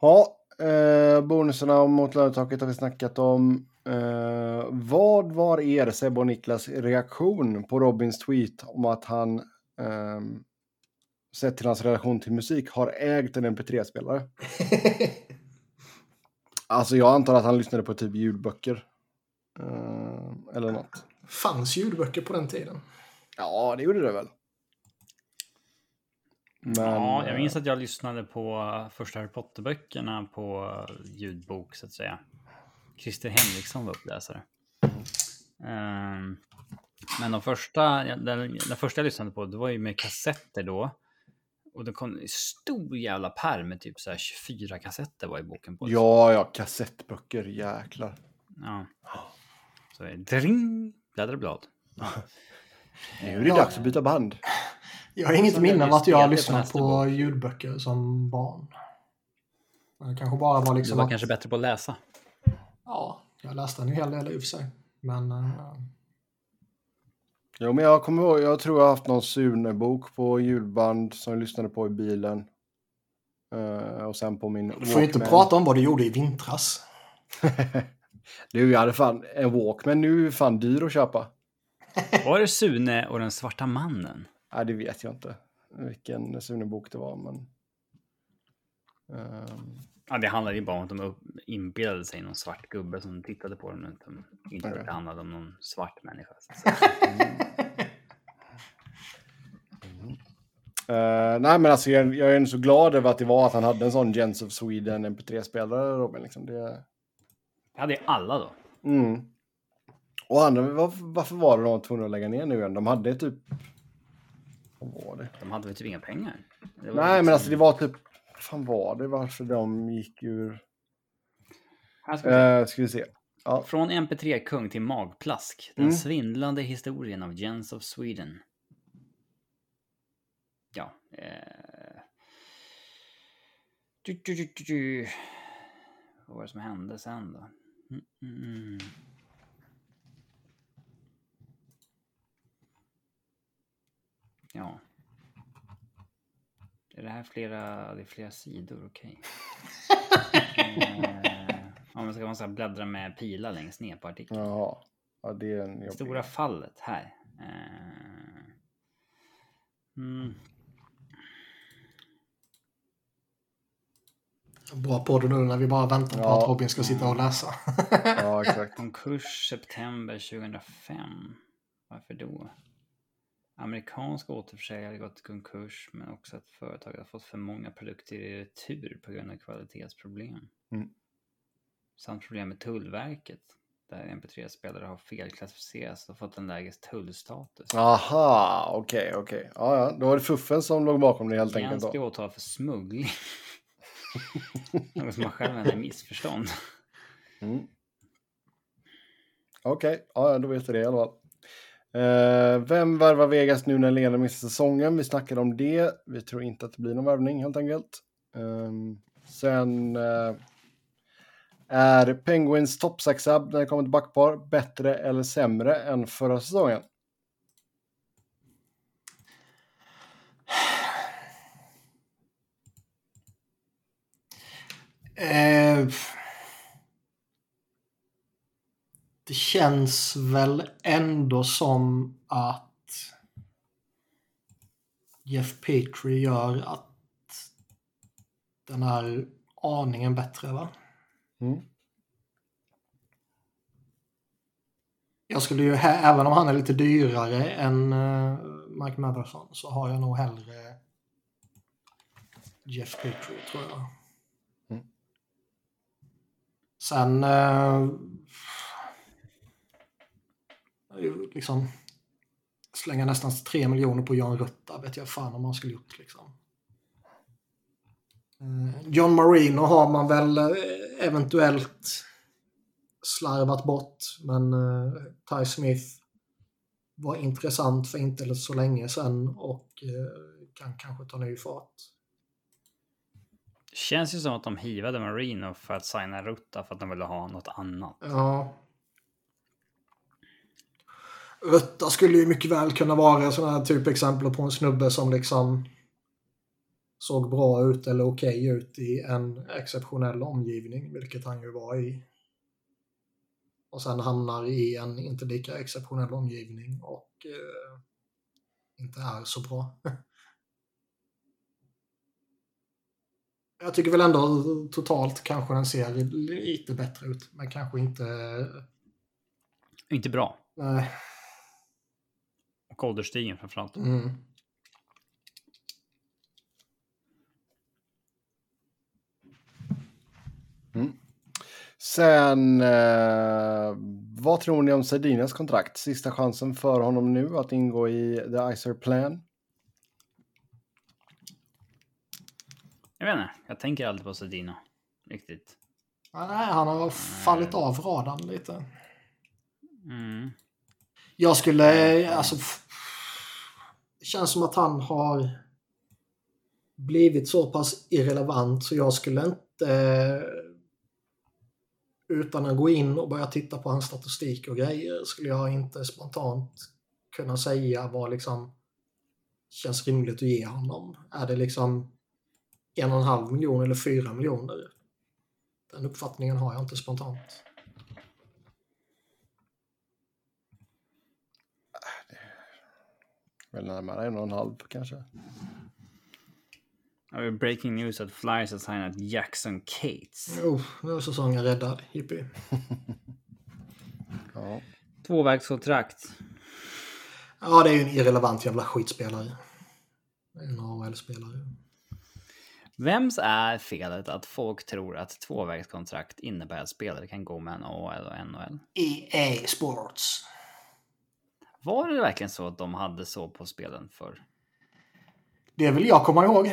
Ja, eh, bonusarna mot lönetaket har vi snackat om. Eh, vad var er, Sebbe och Niklas, reaktion på Robins tweet om att han, eh, sett till hans relation till musik, har ägt en MP3-spelare? Alltså jag antar att han lyssnade på typ ljudböcker. Eh, eller något. Fanns ljudböcker på den tiden? Ja, det gjorde det väl. Men, ja, jag eh, minns att jag lyssnade på första Harry Potter-böckerna på ljudbok så att säga. Christer Henriksson var uppläsare. Ehm, men de första, den, den första jag lyssnade på, det var ju med kassetter då. Och det kom en stor jävla pärm med typ så här 24 kassetter var i boken på. Ja, ja, kassettböcker, jäklar. Ja. Så dring, bläddra blad. Nu är det Ja. dags att byta band. Jag har inget minne av att jag har lyssnade på lyssnat på bok. ljudböcker som barn. Det kanske bara var Du liksom var att, kanske bättre på att läsa. Ja, jag läste en hel del i och för sig. Men eh, Jo, men jag kommer ihåg, jag tror jag har haft någon Sune-bok på ljudband som jag lyssnade på i bilen. Eh, och sen på min du får inte prata om vad du gjorde i vintras. Du, jag hade fan en Walkman nu är fan dyr att köpa. Var det Sune och den svarta mannen? Nej, det vet jag inte vilken Sune-bok det var, men... Ehm, Ja, det handlade ju bara om att de inbillade sig någon svart gubbe som tittade på dem. Utan inte att det handlade om någon svart människa. säga. eh, nej, men alltså jag, jag är ändå så glad över att det var att han hade en sån Gens of Sweden MP3-spelare, Robin. Liksom. Det, Det hade ju alla då. mm. Och andra, varför, varför var det de tvungna att lägga ner nu igen? De hade typ... Vad var det? De hade väl typ inga pengar? Det Nej, men liksom- alltså det var typ... Vad fan var det? Varför de gick ur... Här ska vi se. Eh, ska vi se. Ja, Från MP3-kung till magplask. Den Mm. svindlande historien av Jens of Sweden. Ja. Eh... Du, du, du, du. Vad var det som hände sen då? Mm, mm, mm. Ja. Är det här flera, det är flera sidor? Okej. eh, ja, men ska man så här bläddra med pilar längst ner på artikeln? jaha. Ja, det är en jobbig... Stora fallet här. Eh, mm. Bra podd nu när vi bara väntar på Ja. att Robin ska sitta och läsa. Ja, exakt. Konkurs september 2005. Varför då? Amerikanska återförsäljare gått i konkurs men också att företaget har fått för många produkter i retur på grund av kvalitetsproblem. Mm. Samt problem med Tullverket där MP3-spelare har felklassificerats och fått en lägre tullstatus. Aha, okej, okej. Ja, ja. Då var det fuffen som låg bakom det helt enkelt. Blev Då. åtalad för smuggling. Något som man själv hade missförstånd. Mm. Okej, ja, ja, då vet jag det i alla fall. Uh, vem värvar Vegas nu när Lena missar säsongen? Vi snackade om det. Vi tror inte att det blir någon värvning helt enkelt. Um, sen uh, är Penguins top 6 när det kommer till backpar bättre eller sämre än förra säsongen? Uh det känns väl ändå som att Jeff Petrie gör att den är aningen bättre va? Mm. Jag skulle ju, även om han är lite dyrare än uh, Mike Madison så har jag nog hellre Jeff Petrie tror jag. Mm. Sen uh, liksom slänga nästan 3 miljoner på John Rutta vet jag fan om man skulle gjort liksom. Eh, John Marino har man väl eh, eventuellt slarvat bort. Men uh, Ty Smith var intressant för inte så länge sedan och kan kanske ta ny fart. Känns ju som att de hivade Marino för att signa Rutta för att de ville ha något annat. Ja. Rutta skulle ju mycket väl kunna vara sådana här typexempel på en snubbe som liksom såg bra ut eller okej okay ut i en exceptionell omgivning, vilket han ju var i. Och sen hamnar i en inte lika exceptionell omgivning och eh, inte är så bra. Jag tycker väl ändå totalt kanske den ser lite bättre ut, men kanske inte... Inte bra. Nej. Och ålderstigen framförallt. Mm. Mm. Sen, eh, vad tror ni om Sardinas kontrakt? Sista chansen för honom nu att ingå i The Icer Plan? Jag vet inte, jag tänker aldrig på Sedina. Riktigt. Nej, han har fallit av radarn lite. Mm. Jag skulle, alltså... Det känns som att han har blivit så pass irrelevant så jag skulle inte utan att gå in och börja titta på hans statistik och grejer skulle jag inte spontant kunna säga vad liksom känns rimligt att ge honom. Är det liksom en och en halv miljon eller fyra miljoner? Den uppfattningen har jag inte spontant. Väl närmare en och en halv kanske. Breaking news att Flyers har signat Jackson Cates. Oh, nu är säsongen räddad. Hippie. ja. Tvåvägskontrakt. Ja, det är ju en irrelevant jävla skitspelare. En AHL-spelare. Vems är felet att folk tror att tvåvägskontrakt innebär att spelare kan gå med en AHL och NHL? EA Sports. Var det verkligen så att de hade så på spelen för? Det vill jag komma ihåg.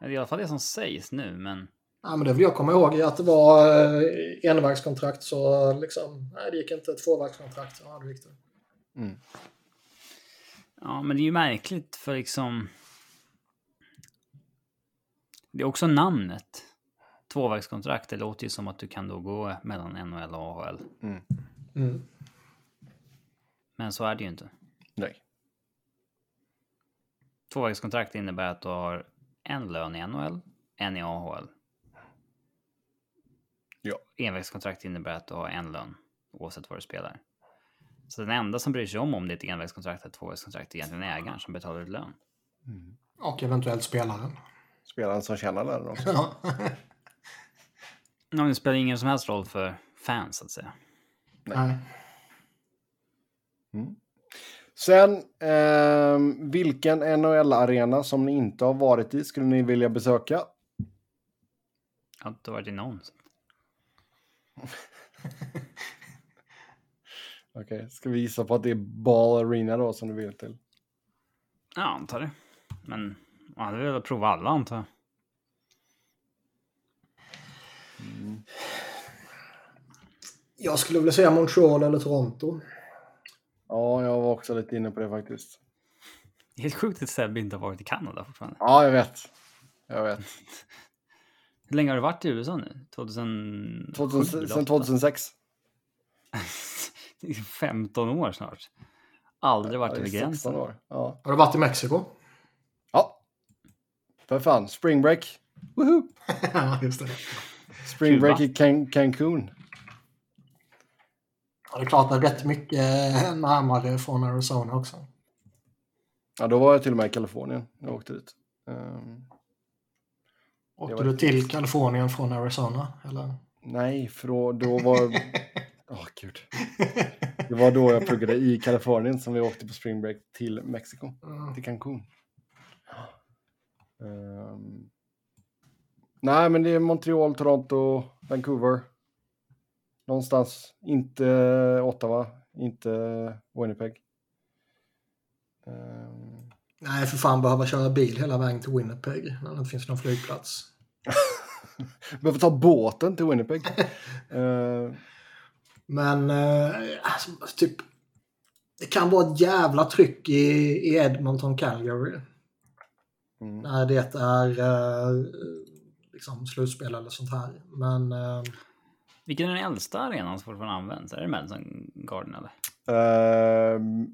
Det är i alla fall det som sägs nu, men... Ja, men det vill jag komma ihåg att det var eh, envägskontrakt så liksom, nej det gick inte. Tvåvägskontrakt, ja det gick det. Mm. Ja, men det är ju märkligt för liksom... Det är också namnet. Tvåvägskontrakt, det låter ju som att du kan då gå mellan NHL och AHL. Mm. Mm. Men så är det ju inte. Nej. Tvåvägskontrakt innebär att du har en lön i NHL, en i AHL. Ja. Envägskontrakt innebär att du har en lön oavsett vad du spelar. Så den enda som bryr sig om om det är ett envägskontrakt eller tvåvägskontrakt är egentligen ägaren som betalar ut lön. Mm. Och eventuellt spelaren. Spelaren som tjänar lönen också. Ja. Det spelar ingen som helst roll för fans så att säga. nej. Mm. Sen, ehm, vilken NHL-arena som ni inte har varit i skulle ni vilja besöka? Jag har inte varit i någon. Okej, ska vi gissa på att det är Ball Arena då som du vill till? Ja, antar det. Men man hade velat prova alla antar jag. Jag skulle vilja säga Montreal eller Toronto. Ja, jag var också lite inne på det faktiskt. Det är helt sjukt att Sebbe inte har varit i Kanada fortfarande. Ja, jag vet. Jag vet. Hur länge har du varit i USA nu? 2007? 2000, eller sen åtta? 2006. Det är 15 år snart. Aldrig varit över 16 gränsen. år. Ja. Har du varit i Mexiko? ja. För fan, spring break. Woohoo! ja, just det. Spring break i Can Cancun. Ja, det är klart det är rätt mycket närmare från Arizona också. Ja, då var jag till och med i Kalifornien när jag åkte dit. Ehm, Åkte du till nice. Kalifornien från Arizona? Eller? nej, för då, då var... Åh, gud. Det var då jag pluggade i Kalifornien som vi åkte på spring break till Mexiko, Ja. till Cancun. Ehm, nej, men det är Montreal, Toronto, Vancouver. Någonstans. Inte Ottawa, inte Winnipeg. Ehm, Nej, för fan behöva köra bil hela vägen till Winnipeg när det inte finns någon flygplats. behöver ta båten till Winnipeg. Ehm, Men eh, alltså, typ, det kan vara ett jävla tryck i, i Edmonton, Calgary. mm. När det är eh, liksom slutspel eller sånt här. Men eh, Vilken är den äldsta arenan som fortfarande används? Är det Madison Garden eller? Ehm,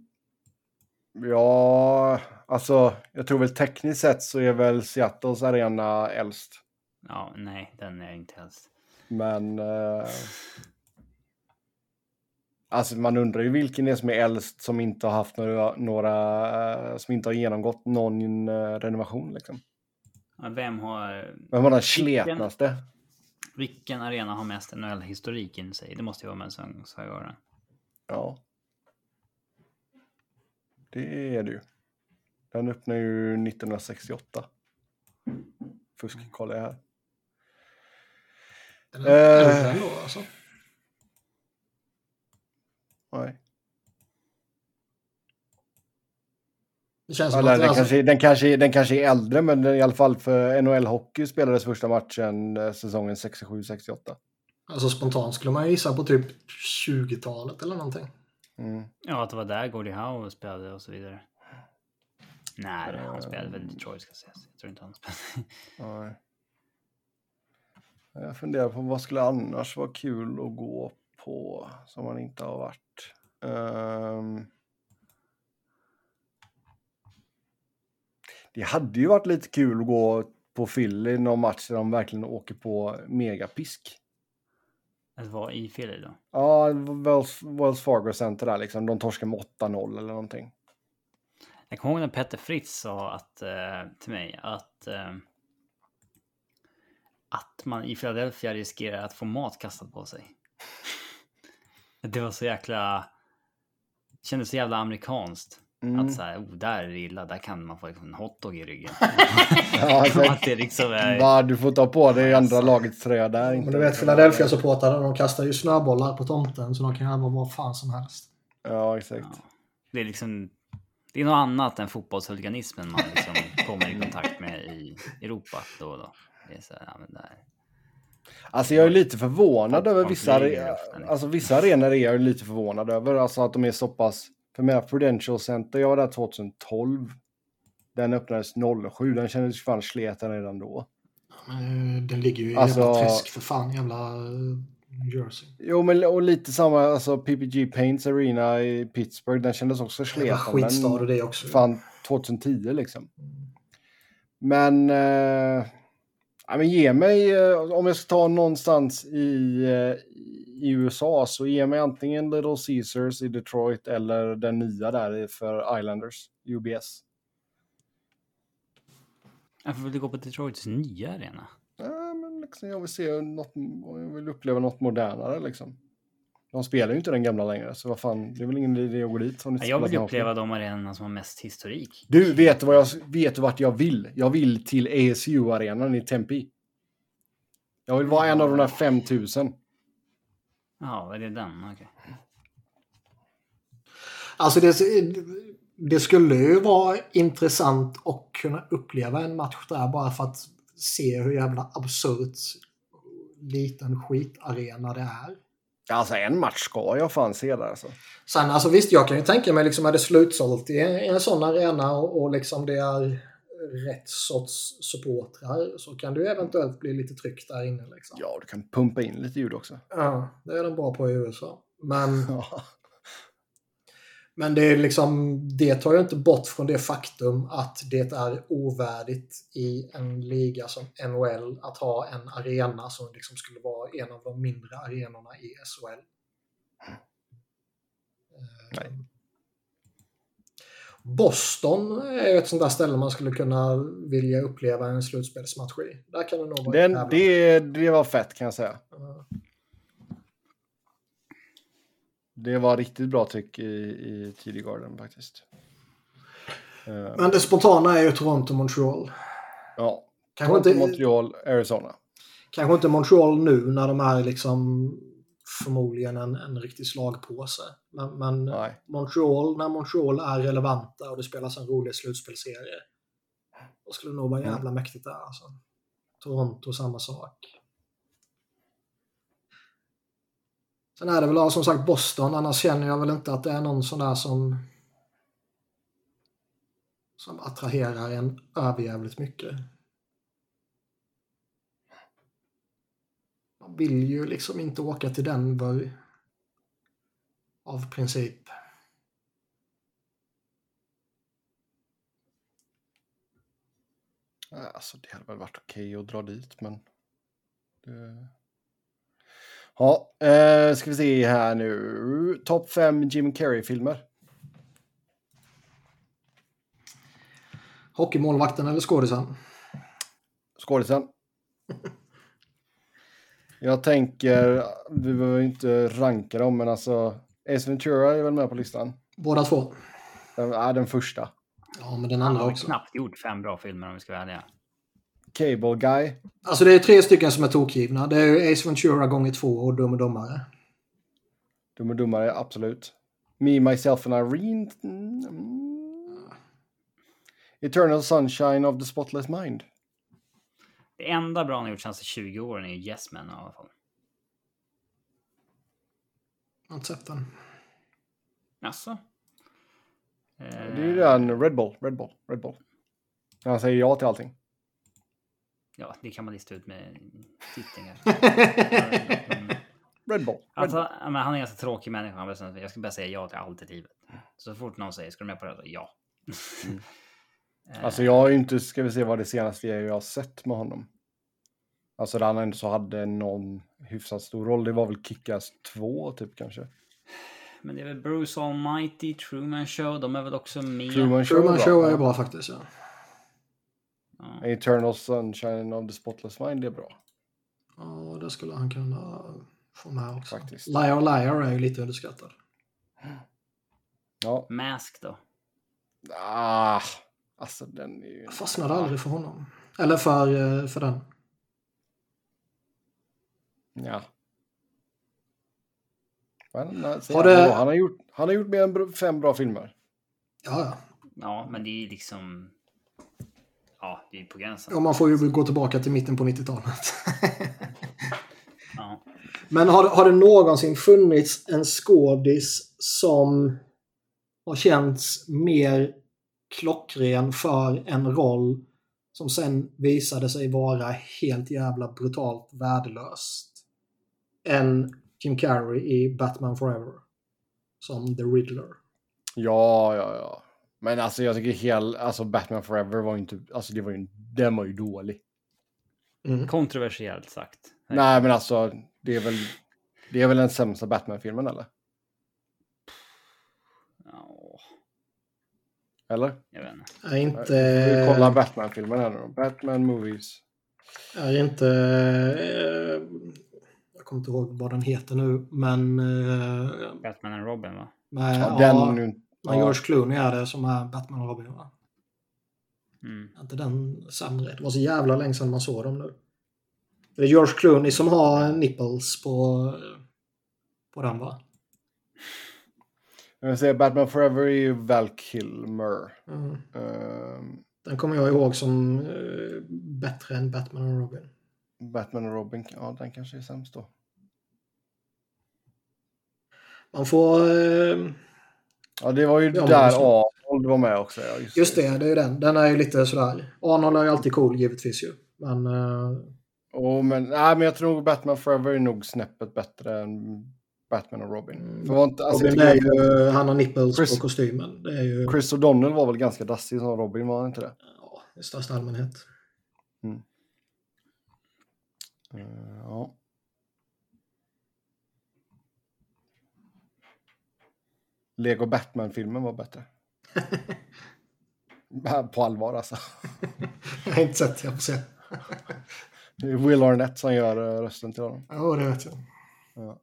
ja, alltså jag tror väl tekniskt sett så är väl Seattles arena äldst. Ja, nej, den är inte helst. Men... Eh, alltså man undrar ju vilken det är som är äldst som inte har haft några... några eh, som inte har genomgått någon eh, renovation liksom. Ja, Vem har... Vem var den sletnaste? Vilken arena har mest NHL-historik in sig? Det måste ju vara Madison Square Garden. Ja. Det är det ju. Den öppnade ju 1968. Fusk kollar jag här. den är Eh. äldre ändå alltså. Nej. Det känns som att den, alltså, kanske, den, kanske, den kanske är äldre, men i alla fall för NHL-hockey spelades första matchen eh, säsongen 67-68. alltså spontant skulle man gissa på typ 20-talet eller någonting. Mm. Ja, att det var där Gordie Howe spelade och så vidare. Nej, han spelade väl i Detroit ska sägas. Jag tror inte han spelade. Nej. Jag funderar på vad skulle annars vara kul att gå på som man inte har varit. Ehm. Det hade ju varit lite kul att gå på Philly någon match där de verkligen åker på megapisk. Att vara i Philly då. Ja, Wells, Wells Fargo Center där liksom. De torskar med 8-0 eller någonting. Jag kommer ihåg när Petter Fritz sa att, eh, till mig att eh, att man i Philadelphia riskerar att få mat kastat på sig. det var så jäkla... kändes så jävla amerikanskt. Mm. Att så här, oh, där är det illa, där kan man få liksom en hotdog i ryggen. Ja, att det liksom är... Va, du får ta på dig andra lagets tröja där. Men Inte. du vet Philadelphia-supportrarna, de kastar ju snöbollar på tomten så de kan göra vad fan som helst. Ja, exakt. Ja. Det är liksom... Det är något annat än fotbollshuliganismen man liksom kommer i kontakt med i Europa då och då. Det är så här, ja, men där. Alltså jag är lite förvånad över vissa, flyger i are- luften, liksom. alltså vissa arenor är jag ju lite förvånad över. Alltså att de är så pass, för med Prudential Center, jag var där 2012. Den öppnades 07, den kändes ju fan sleten redan då. Eh, Den ligger ju i Alltså- jävla träsk för fan, jävla eh, New Jersey. Jo men och lite samma, alltså PPG Paints Arena i Pittsburgh, den kändes också sleten. skitstad och det också. fan 2010 liksom. Men, eh, ja, men ge mig, eh, om jag ska ta någonstans i, i USA så ge mig antingen Little Caesars i Detroit eller den nya där för Islanders, UBS. Varför vill du gå på Detroits nya arena? Ja, men liksom, jag vill se något, jag vill uppleva något modernare liksom. De spelar ju inte den gamla längre, så vad fan, det är väl ingen idé att gå dit. Om ni Ja, Jag vill uppleva de arenorna som har mest historik. Du, vet vad jag, vet vart jag vill? Jag vill till ASU-arenan i Tempe. Jag vill vara en av de där 5000. Ja, är det den? Okej. Alltså det, det skulle ju vara intressant att kunna uppleva en match där bara för att se hur jävla absurt liten skitarena det är. Alltså en match ska jag fan se där alltså. Sen alltså visst, jag kan ju tänka mig liksom är det slutsålt i en, en sån arena och, och liksom det är rätt sorts supportrar så kan det ju eventuellt bli lite tryck där inne. Liksom. Ja, du kan pumpa in lite ljud också. Ja, det är de bra på i USA. Men, Ja. men det, är liksom, det tar ju inte bort från det faktum att det är ovärdigt i en liga som NHL att ha en arena som liksom skulle vara en av de mindre arenorna i SHL. Nej. Boston är ett sånt där ställe man skulle kunna vilja uppleva en slutspelsmatch i. Där kan det nog vara Den, det, det var fett kan jag säga. Ja. Det var riktigt bra tryck i, i garden faktiskt. Eh, Men det spontana är ju Toronto-Montreal. ja, Kanske Toronto, inte, Montreal, Arizona. kanske inte Montreal nu när de är liksom förmodligen en, en riktig slagpåse. Men, men. Montreal, när Montreal är relevanta och det spelas en rolig slutspelserie. Då skulle det nog vara Mm. jävla mäktigt där alltså. Toronto, samma sak. Sen är det väl som sagt Boston, annars känner jag väl inte att det är någon sån där som som attraherar en överjävligt mycket. Man vill ju liksom inte åka till Denver av princip. Nej, Alltså det hade väl varit okej att dra dit, men... Det... Ja, eh, ska vi se här nu. Topp fem Jim Carrey-filmer. Hockeymålvakten eller skådisen? Skådisen. Jag tänker, vi behöver inte ranka dem, men alltså Ace Ventura är väl med på listan. Båda två. Den, är den första. Ja, men den Han andra har väl också. knappt gjort fem bra filmer om vi ska vara ärliga. Cable Guy. Alltså det är tre stycken som är tokgivna. Det är Ace Ventura gånger två och Dum och Dummare. Dum och Dummare, absolut. Me, Myself and Irene. Mm. Eternal Sunshine of the Spotless Mind. Det enda bra han har gjort senaste 20 åren är ju Yes Man i alla fall. Jag har inte sett den. Jaså? Det är ju den Red Bull, Red Bull, Red Bull. När han säger ja till allting. Ja, det kan man lista ut med tittingar. Red Bull. Red Alltså, men han är en ganska tråkig människa. Jag ska bara säga ja till allt i livet. Så fort någon säger, ska du med på det? här?" Ja. Eh, Alltså jag har ju inte, ska vi se vad det senaste är jag har sett med honom. Alltså där han ändå så hade någon hyfsat stor roll. Det var väl Kickass 2 typ kanske. Men det är väl Bruce Almighty, Truman Show, de är väl också med. Truman Show, Truman är Show bra. är bra faktiskt. Ja. Ja. Eternal Sunshine of the Spotless Mind det är bra. ja, det skulle han kunna få med också. Faktiskt. Liar Liar är ju lite underskattad. Ja. Mask då? Ah, alltså den är ju... Jag fastnade aldrig för honom. Eller för, eh, för den. Ja. Men, se, Har det- han, har gjort, han har gjort mer än fem bra filmer. Ja, ja. Ja, men det är liksom... Ja, det är på gränsen. Och man får ju gå tillbaka till mitten på 90-talet. Ja. Men har, har det någonsin funnits en skådis som har känts mer klockren för en roll som sen visade sig vara helt jävla brutalt värdelöst än Jim Carrey i Batman Forever som The Riddler. Ja, ja, ja. Men alltså jag tycker hel, alltså Batman Forever var ju inte, alltså det var ju, den var ju dålig. Mm. Kontroversiellt sagt. Nej, men alltså det är väl, det är väl den sämsta Batman-filmen eller? Ja, Eller? jag vet inte. Är inte... Vi kollar Batman-filmen här nu. Batman Movies. Är inte... eh, Jag kommer inte ihåg vad den heter nu, men... eh, Batman and Robin va? Med, Ja, ja, den men Ja, George Clooney är det som är Batman och Robin, va? Mm. Inte den sämre? Det var så jävla länge sedan man såg dem nu. Det är George Clooney som har nipples på, på den, va? Jag vill säga Batman Forever är ju Val Kilmer. Mm. Ehm, Den kommer jag ihåg som eh, bättre än Batman och Robin. Batman och Robin, ja den kanske är sämst då. Man får... Eh, Ja, det var ju Ja, där just. Arnold var med också. Ja, just det, det är ju den. Den är ju lite sådär. Arnold är ju alltid cool, givetvis ju. Men... Eh, Oh, men, nej, men jag tror Batman Forever är nog snäppet bättre än Batman och Robin. Mm. För var inte, alltså, Robin är ju, han har nipples Chris- på kostymen. Det är ju Chris O'Donnell var väl ganska dassig som Robin, var han inte det? ja, i största allmänhet. Eh, ja. Lego Batman-filmen var bättre. På allvar alltså. Jag har inte sett, jag får se. Det är Will Arnett som gör eh, rösten till honom. Ja, det vet jag. Ja,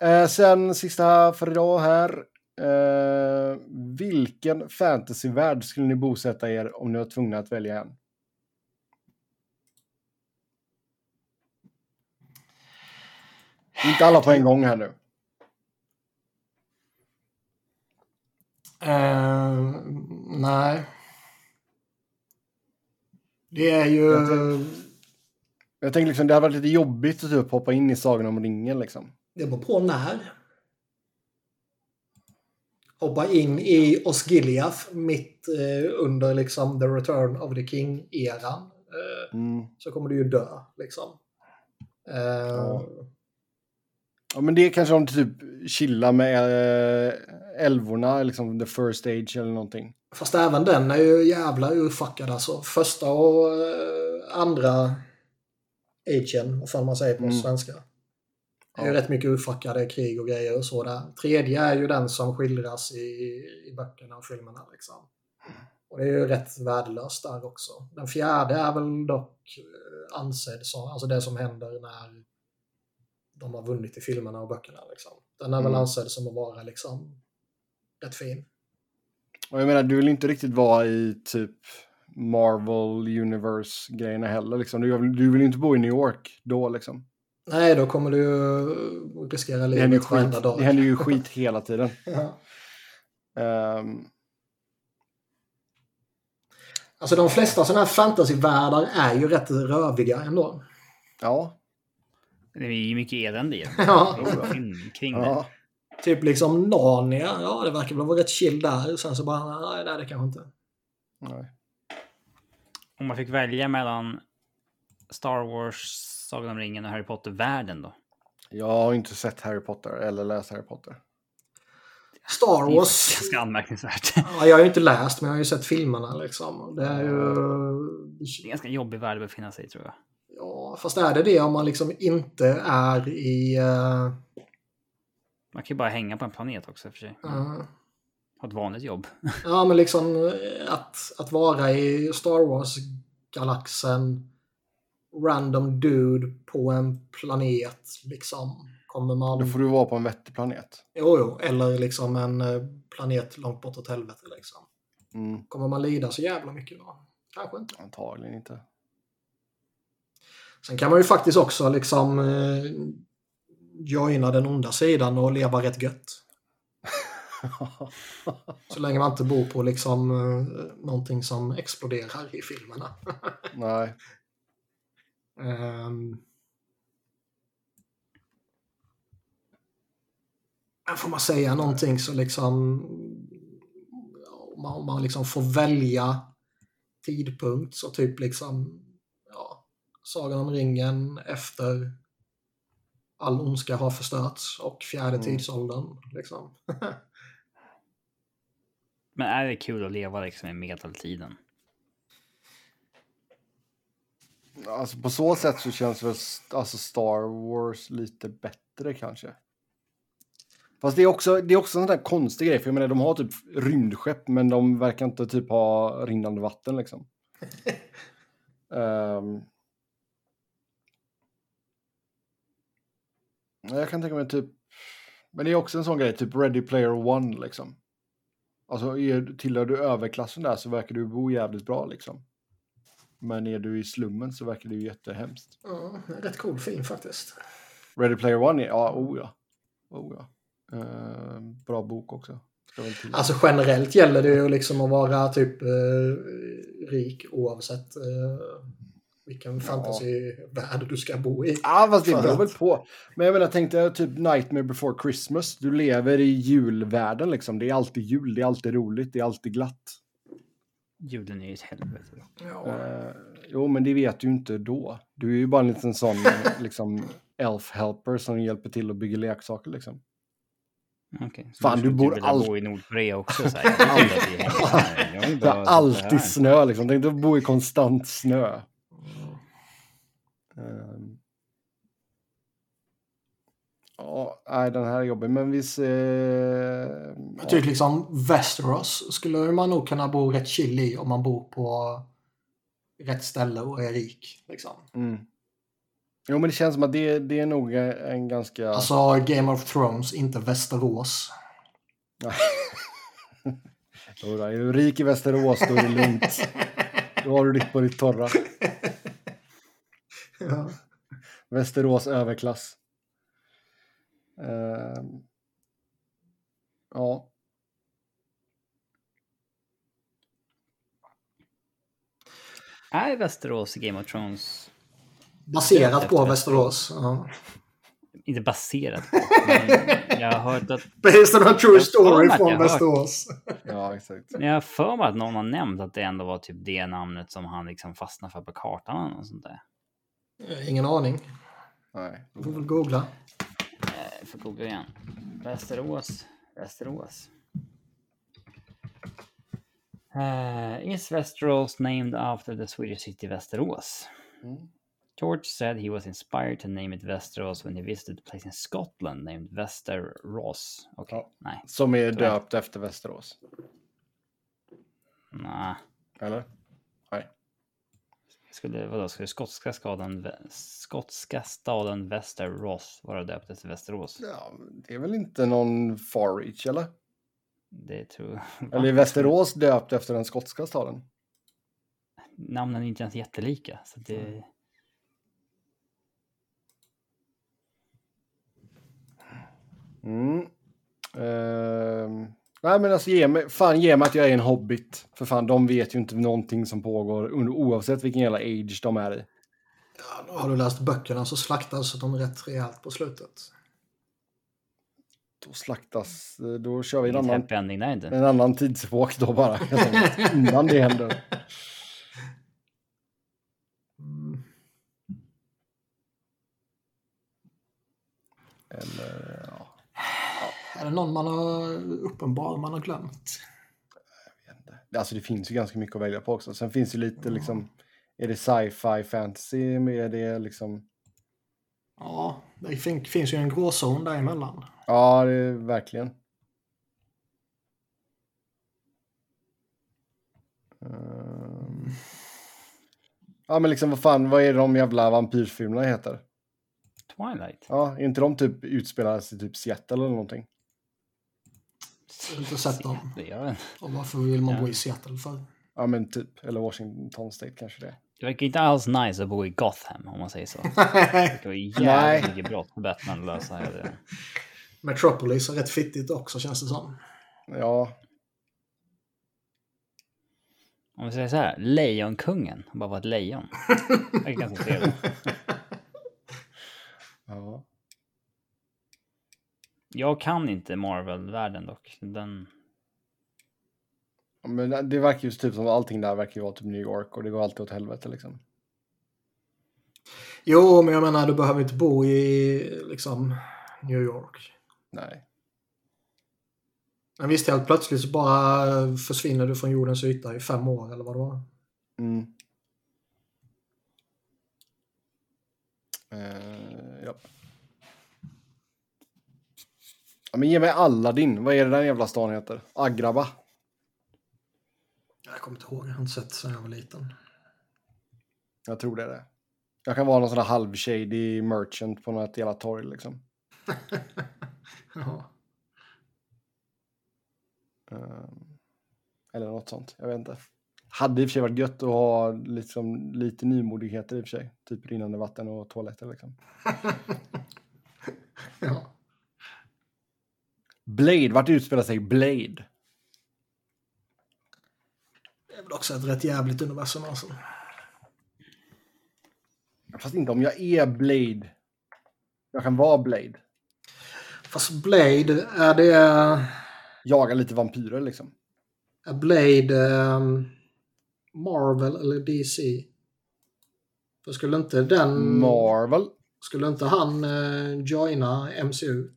eh, sen sista för idag här. Eh, vilken fantasyvärld skulle ni bosätta er om ni var tvungna att välja en? Inte alla på en gång här nu. Eh, nej. Det är ju... Jag tänker liksom det hade varit lite jobbigt att typ hoppa in i Sagan om ringen liksom. Det beror på när. Hoppa in i Osgiliath mitt eh, under liksom the return of the king-eran. Eh, Mm. så kommer du ju dö liksom. Eh, Ja. Ja men det kanske de typ chillar med eh, älvorna, liksom the first stage eller någonting. Fast även den är ju jävla urfuckad alltså. Första och eh, andra agen, vad fan man säger på Mm. svenska. Det är ju rätt mycket urfuckade krig och grejer och så där. Tredje är ju den som skildras i, i böckerna och filmerna liksom. Och det är ju rätt värdelöst där också. Den fjärde är väl dock eh, ansedd som, alltså det som händer när de har vunnit i filmerna och böckerna liksom. Den är väl Mm. ansedd som att vara liksom rätt fin. Och jag menar, du vill inte riktigt vara i typ Marvel Universe-grejerna heller liksom. Du, du vill inte bo i New York då liksom. Nej, då kommer du ju riskera Det händer ju livet varenda skit, dag. det händer ju skit hela tiden. Ja. Ehm, Alltså de flesta sådana här fantasyvärldar är ju rätt röviga ändå. ja, Det är ju mycket elände i den. Ja. Kring det. Typ liksom Narnia, ja det verkar väl vara rätt chill där. Sen så bara, nej det är det kanske inte. Nej. Om man fick välja mellan Star Wars, Sagan om ringen och Harry Potter-världen då? Jag har inte sett Harry Potter eller läst Harry Potter. Star Det är Wars, ganska anmärkningsvärt. ja, jag har ju inte läst men jag har ju sett filmerna liksom. Det är ju... Det är en ganska jobbig värld att befinna sig i tror jag. Ja, fast är det det om man liksom inte är i... eh, Man kan ju bara hänga på en planet också för sig. eh, Ha ett vanligt jobb. Ja, men liksom eh, att, att vara i Star Wars-galaxen, random dude på en planet, liksom. Kommer man... Då får du vara på en vettig planet. Jo, jo, eller liksom en eh, planet långt bortåt helvete, liksom. Mm, Kommer man lida så jävla mycket då? Kanske inte. antagligen inte. Sen kan man ju faktiskt också liksom eh, joina den onda sidan och leva rätt gött. Så länge man inte bor på liksom eh, någonting som exploderar i filmerna. Nej. Men får man säga någonting så liksom om man, om man liksom får välja tidpunkt så typ liksom ja, Sagan om ringen efter all ondska har förstörts och fjärde Mm. tidsåldern. Liksom. Men är det kul att leva liksom i medeltiden? Alltså på så sätt så känns väl alltså Star Wars lite bättre kanske. Fast det är också, det är också en sån där konstig grej, för jag menar de har typ rymdskepp men de verkar inte typ ha rinnande vatten liksom. Ehm. jag kan tänka mig typ, men det är också en sån grej, typ Ready Player One liksom. Alltså är, tillhör du överklassen där så verkar du bo jävligt bra liksom. Men är du i slummen så verkar det ju jättehemskt. Ja, rätt cool film faktiskt. Ready Player One, är, ja, oh ja. Oh ja. Eh, bra bok också. Alltså generellt gäller det ju liksom att vara typ eh, rik oavsett eh, vilken fantasyvärld du ska bo i. Ja, fast det beror väl på. Men jag menar, tänk dig typ Nightmare before Christmas. Du lever i julvärlden liksom. Det är alltid jul, det är alltid roligt, det är alltid glatt. Julen är ju ett helvete. Ja. Eh, jo, men det vet du ju inte då. Du är ju bara en liten sån liksom elf helper som hjälper till att bygga leksaker liksom. Okej. så Fan, skulle du bor all- bo i Nordkorea också. Så här. Att det är- alltid snö liksom. Tänk dig att bo i konstant snö. Ehm. Ja, nej, den här är jobbig, men vi ser... Jag tycker liksom Västerås skulle man nog kunna bo rätt chill i om man bor på rätt ställe och är rik. Liksom. Mm. Jo, men det känns som att det, det är nog en ganska... Alltså Game of Thrones, inte Västerås. Jodå, är du rik i Västerås då är det lugnt. Då har du ditt på ditt torra. Ja. Västerås överklass. Ehm. ja. Är Västerås i Game of Thrones Baserat på Västerås. Ja. inte baserat på? Jag har hört att... Based on a true story från Västerås. ja, exakt. Jag har för mig att någon har nämnt att det ändå var typ det namnet som han liksom fastnade för på kartan och sånt där. Ingen aning. Nej. Du får väl googla. Jag får googla igen. Västerås. Västerås. Uh, is Västerås named after the Swedish city Västerås? Mm. George said he was inspired to name it Västerås when he visited a place in Scotland named Västerås. Okej, Ja. nej. Som är döpt efter Västerås. Nej. Eller? Skulle, vadå, skulle skotska staden, Vä- skotska staden Västerås vara döpt efter Västerås? Ja, det är väl inte någon far reach, eller? Det tror jag. Eller är Västerås döpt efter den skotska staden? Namnen är inte ens jättelika. Så det... Mm. Ehm. Nej men alltså ge mig, fan ge mig att jag är en hobbit. För fan, de vet ju inte någonting som pågår under- oavsett vilken jävla age de är i. Ja, då har du läst böckerna så slaktas de rätt rejält på slutet. Då slaktas, då kör vi en Inget annan, inte. en annan tidsepok då bara. Innan det händer. Mm. Eller. Är det någon man har uppenbar man har glömt? Alltså det finns ju ganska mycket att välja på också. Sen finns det lite liksom, är det sci-fi fantasy med det liksom? Ja, det fin- finns ju en gråzon däremellan. Ja, det är verkligen. Ehm. Ja, men liksom vad fan, vad är de jävla vampyrfilmerna heter? Twilight. Ja, är inte de typ utspelar sig i typ Seattle eller någonting? Jag har inte sett dem. Det gör den. Och varför vill man Ja. bo i Seattle för? Ja, men typ. Eller Washington State kanske det. Det verkar inte alls nice att bo i Gotham om man säger så. Det var jävligt Nej. mycket brott för Batman att lösa. det. Metropolis är rätt fittigt också känns det som. Ja, Om vi säger så här, Lejonkungen har bara varit lejon. Det är ganska trevligt. Jag kan inte Marvel-världen dock. Den... Ja, Men det verkar ju typ som allting där verkar ju vara typ New York och det går alltid åt helvete liksom. Jo, men jag menar du behöver inte bo i liksom New York. Nej. Men visst, helt plötsligt så bara försvinner du från jordens yta i fem år eller vad det var. Mm. Eh, ja. Men ge mig Aladdin. Vad är det den jävla stan heter? Agraba. Jag kommer inte ihåg, jag har inte sett sen jag var liten. Jag tror det är det. Jag kan vara någon sån här halvshady merchant på något jävla torg liksom. Ja. Ehm, eller något sånt. Jag vet inte. Hade i och för sig varit gött att ha liksom, lite nymodigheter i och för sig. Typ rinnande vatten och toaletter liksom. ja. Blade, vart utspelar sig Blade? Det är väl också ett rätt jävligt universum alltså. Fast inte om jag är Blade. Jag kan vara Blade. Fast Blade, är det... Jaga lite vampyrer liksom. Är Blade ehm, Marvel eller DC? För skulle inte den... Marvel. Skulle inte han eh, joina MCU?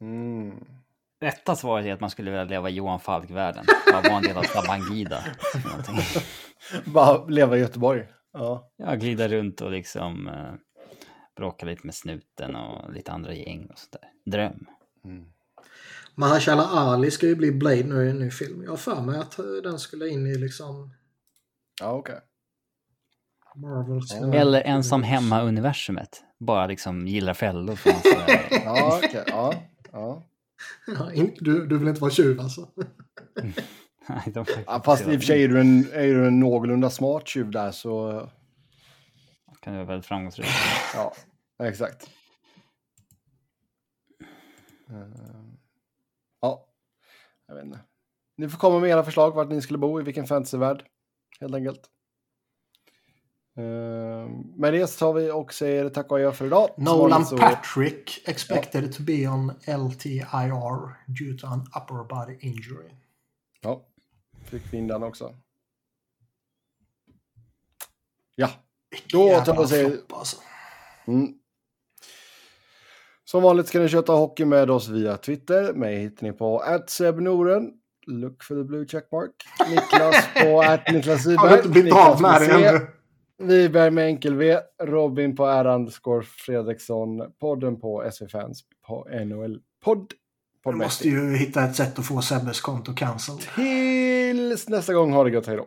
Mm. Rätta svaret är att man skulle vilja leva i Johan Falk-världen. Bara vara en del av Tabangida. Bara leva i Göteborg. Ja. Ja, glida runt och liksom eh, bråka lite med snuten och lite andra gäng och sådär. Dröm. Mahershala Ali ska ju bli Blade nu i en ny film. Jag har för mig att eh, den skulle in i liksom... Ja, okej. Marvels. Ja. Eller ensam hemma-universumet. Bara liksom gillar fällor. Eh, Ja, okej. Ja, ja. Du, du vill inte vara tjuv alltså? Nej, de ja. Fast i och för sig är du en, är du en någorlunda smart tjuv där så... kan det vara väldigt framgångsrikt. Ja, exakt. Eh, Ja, jag vet inte. Ni får komma med era förslag vart ni skulle bo, i vilken fantasyvärld. Helt enkelt. Eh, Med det tar vi och säger tack och adjö för idag. Nolan så- Patrick expected to be on LTIR due to an upper body injury. Ja, fick vi in den också. Ja, Då tar vi och säger- alltså. Mm. Som vanligt ska ni köta hockey med oss via Twitter. Mig hittar ni på @sebnoren. Look for the blue checkmark. Niklas på Niklas Har du inte blivit av med det ännu? Wiberg med enkel V. Robin på R underscore Fredriksson. Podden på SV Fans på NHL podd. Du måste ju hitta ett sätt att få Sebbes konto cancelled. Tills nästa gång, ha det gött, hej då.